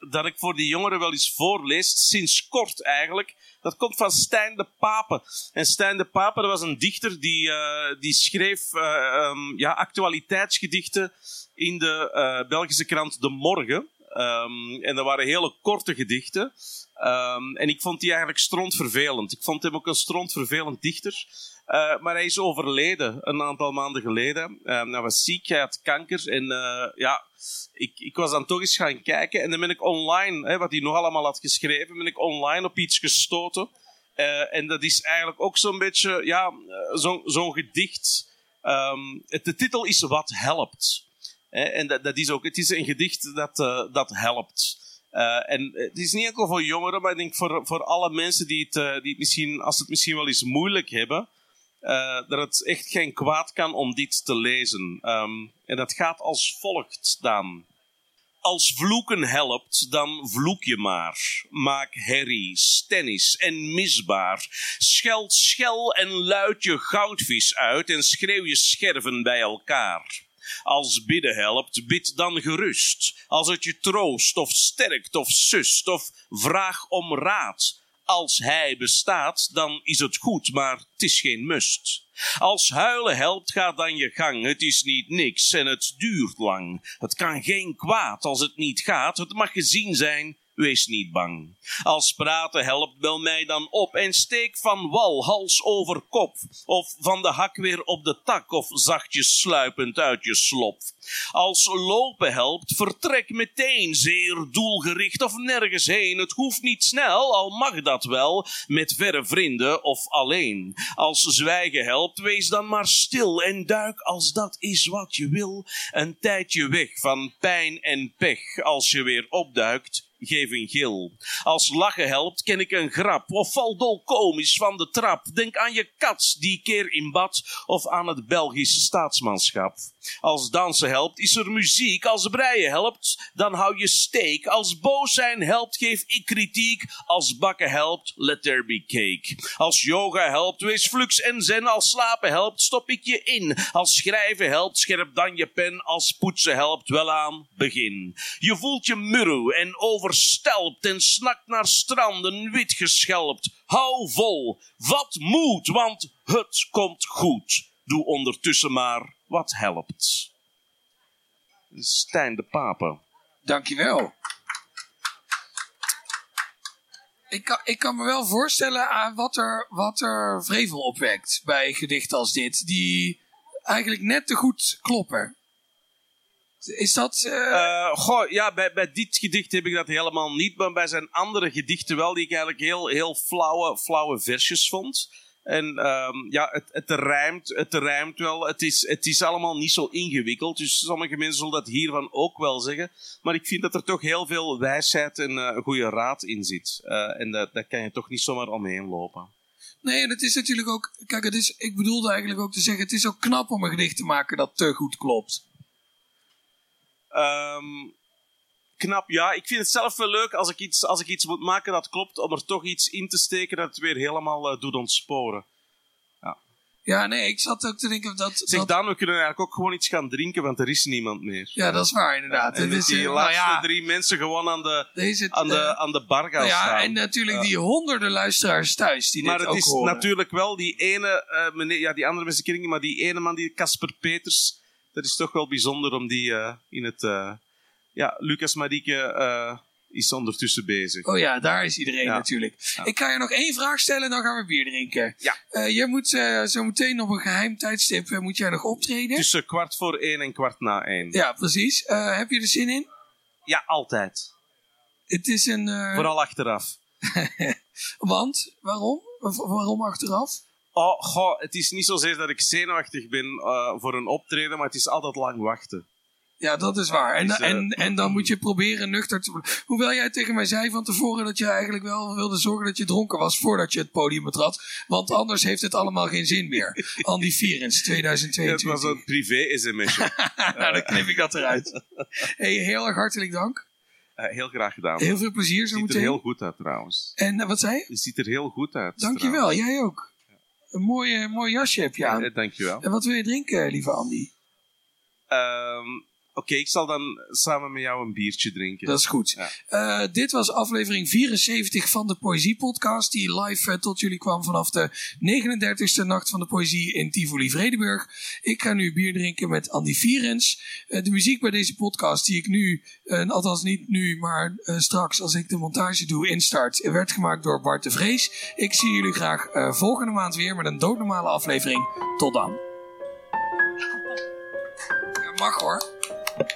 dat ik voor die jongeren wel eens voorlees, sinds kort eigenlijk, dat komt van Stijn de Pape. En Stijn de Pape dat was een dichter die, die schreef um, ja, actualiteitsgedichten in de Belgische krant De Morgen. Um, en dat waren hele korte gedichten. Um, en ik vond die eigenlijk strontvervelend. Ik vond hem ook een strontvervelend dichter. Uh, maar hij is overleden een aantal maanden geleden. Um, hij was ziek, hij had kanker. En uh, ja, ik, ik was dan toch eens gaan kijken. En dan ben ik online, hè, wat hij nog allemaal had geschreven, ben ik online op iets gestoten. Uh, en dat is eigenlijk ook zo'n beetje, ja, zo'n zo gedicht. Um, de titel is Wat helpt. En dat, is ook, het is een gedicht dat, dat helpt. Uh, en het is niet enkel voor jongeren, maar ik denk voor, voor alle mensen die het, uh, die misschien, als het misschien wel eens moeilijk hebben, dat het echt geen kwaad kan om dit te lezen. Um, en dat gaat als volgt dan. Als vloeken helpt, dan vloek je maar. Maak herrie, stennis en misbaar. Scheld schel en luid je goudvis uit en schreeuw je scherven bij elkaar. Als bidden helpt, bid dan gerust. Als het je troost of sterkt of sust of vraag om raad. Als hij bestaat, dan is het goed, maar het is geen must. Als huilen helpt, ga dan je gang. Het is niet niks en het duurt lang. Het kan geen kwaad als het niet gaat. Het mag gezien zijn Wees niet bang. Als praten helpt, bel mij dan op en steek van wal, hals over kop. Of van de hak weer op de tak, of zachtjes sluipend uit je slop. Als lopen helpt, vertrek meteen, zeer doelgericht of nergens heen. Het hoeft niet snel, al mag dat wel, met verre vrienden of alleen. Als zwijgen helpt, wees dan maar stil en duik als dat is wat je wil. Een tijdje weg van pijn en pech, als je weer opduikt geef een gil. Als lachen helpt, ken ik een grap. Of val dol komisch van de trap. Denk aan je kat die keer in bad. Of aan het Belgische staatsmanschap. Als dansen helpt, is er muziek. Als breien helpt, dan hou je steek. Als boos zijn helpt, geef ik kritiek. Als bakken helpt, let there be cake. Als yoga helpt, wees flux en zen. Als slapen helpt, stop ik je in. Als schrijven helpt, scherp dan je pen. Als poetsen helpt, wel aan, begin. Je voelt je murru en overstelpt en snakt naar stranden, wit geschelpt. Hou vol, wat moed, want het komt goed. Doe ondertussen maar wat helpt. Stijn de Pape. Dankjewel. Ik kan, ik kan me wel voorstellen aan wat er, wat er vrevel opwekt bij gedichten als dit. Die eigenlijk net te goed kloppen. Is dat... Uh... Uh, goh, ja, bij, bij dit gedicht heb ik dat helemaal niet. Maar bij zijn andere gedichten wel, die ik eigenlijk heel, heel flauwe, flauwe versjes vond. En um, ja, het, het, rijmt, het rijmt wel. Het is, het is allemaal niet zo ingewikkeld. Dus sommige mensen zullen dat hiervan ook wel zeggen. Maar ik vind dat er toch heel veel wijsheid en uh, goede raad in zit. Uh, en dat, daar kan je toch niet zomaar omheen lopen. Nee, en het is natuurlijk ook... Kijk, het is, ik bedoelde eigenlijk ook te zeggen... Het is ook knap om een gedicht te maken dat te goed klopt. Ehm, knap, ja. Ik vind het zelf wel leuk als ik, iets, als ik iets moet maken dat klopt, om er toch iets in te steken dat het weer helemaal eh, doet ontsporen. Ja, nee, ik zat ook te denken dat... Zeg dat dan, we kunnen eigenlijk ook gewoon iets gaan drinken, want er is niemand meer. ja, dat is waar inderdaad. En Het dat is, die eh, nou laatste ja, drie mensen gewoon aan de, deze, aan de, eh, aan de bar gaan nou ja, staan. en natuurlijk die honderden luisteraars thuis die maar dit het ook is horen. natuurlijk wel die ene, eh, meneer, ja, die andere mensen ken ik niet, maar die ene man, die Casper Peters, dat is toch wel bijzonder om die eh, in het... eh, ja, Lucas Marieke eh, is ondertussen bezig. Oh ja, daar is iedereen Ja. natuurlijk. Ja. Ik kan je nog één vraag stellen en dan gaan we bier drinken. Ja. Jij moet zo meteen op een geheim tijdstip moet jij nog optreden. Tussen kwart voor één en kwart na één. Ja, precies. Heb je er zin in? Ja, altijd. Het is een... Vooral achteraf. Want? Waarom? Wa- Waarom achteraf? Oh, goh, het is niet zozeer dat ik zenuwachtig ben eh, voor een optreden, maar het is altijd lang wachten. Ja, dat is waar. En, Dus, eh, en, en dan moet je proberen nuchter te worden. Hoewel jij tegen mij zei van tevoren dat je eigenlijk wel wilde zorgen dat je dronken was voordat je het podium betrad. Want anders heeft het allemaal geen zin meer. Andy Vierens, Het 2022. was een privé-sms'je. nou, dan knip ik dat eruit. Hey, heel erg hartelijk dank. Eh, heel graag gedaan. Heel veel plezier Het zo ziet er meteen. heel goed uit trouwens. En wat zei je? Het ziet er heel goed uit. Dankjewel, jij ook. Een mooi, mooi jasje heb je aan. Ja, dankjewel. En wat wil je drinken, lieve Andy? Ehm, Oké, ik zal dan samen met jou een biertje drinken. Dat is goed. Ja. Eh, dit was aflevering 74 van de Poëzie Podcast, die live eh, tot jullie kwam vanaf de 39e Nacht van de Poëzie in Tivoli Vredenburg. Ik ga nu bier drinken met Andy Vierens. Eh, de muziek bij deze podcast, die ik nu, althans niet nu, maar straks als ik de montage doe, instart, werd gemaakt door Bart de Vrees. Ik zie jullie graag volgende maand weer met een doodnormale aflevering. Tot dan. Ja, mag hoor. Je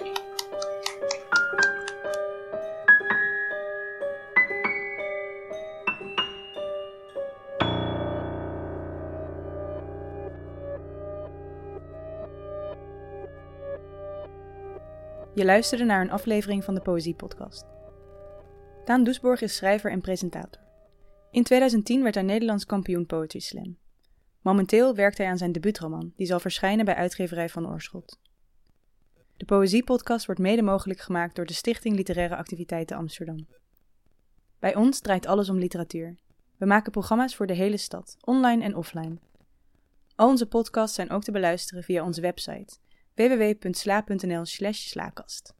luisterde naar een aflevering van de Poëzie Podcast. Daan Doesborg is schrijver en presentator. In 2010 werd hij Nederlands kampioen Poetry Slam. Momenteel werkt hij aan zijn debuutroman, die zal verschijnen bij uitgeverij Van Oorschot. De Poëzie Podcast wordt mede mogelijk gemaakt door de Stichting Literaire Activiteiten Amsterdam. Bij ons draait alles om literatuur. We maken programma's voor de hele stad, online en offline. Al onze podcasts zijn ook te beluisteren via onze website www.sla.nl/slaakast.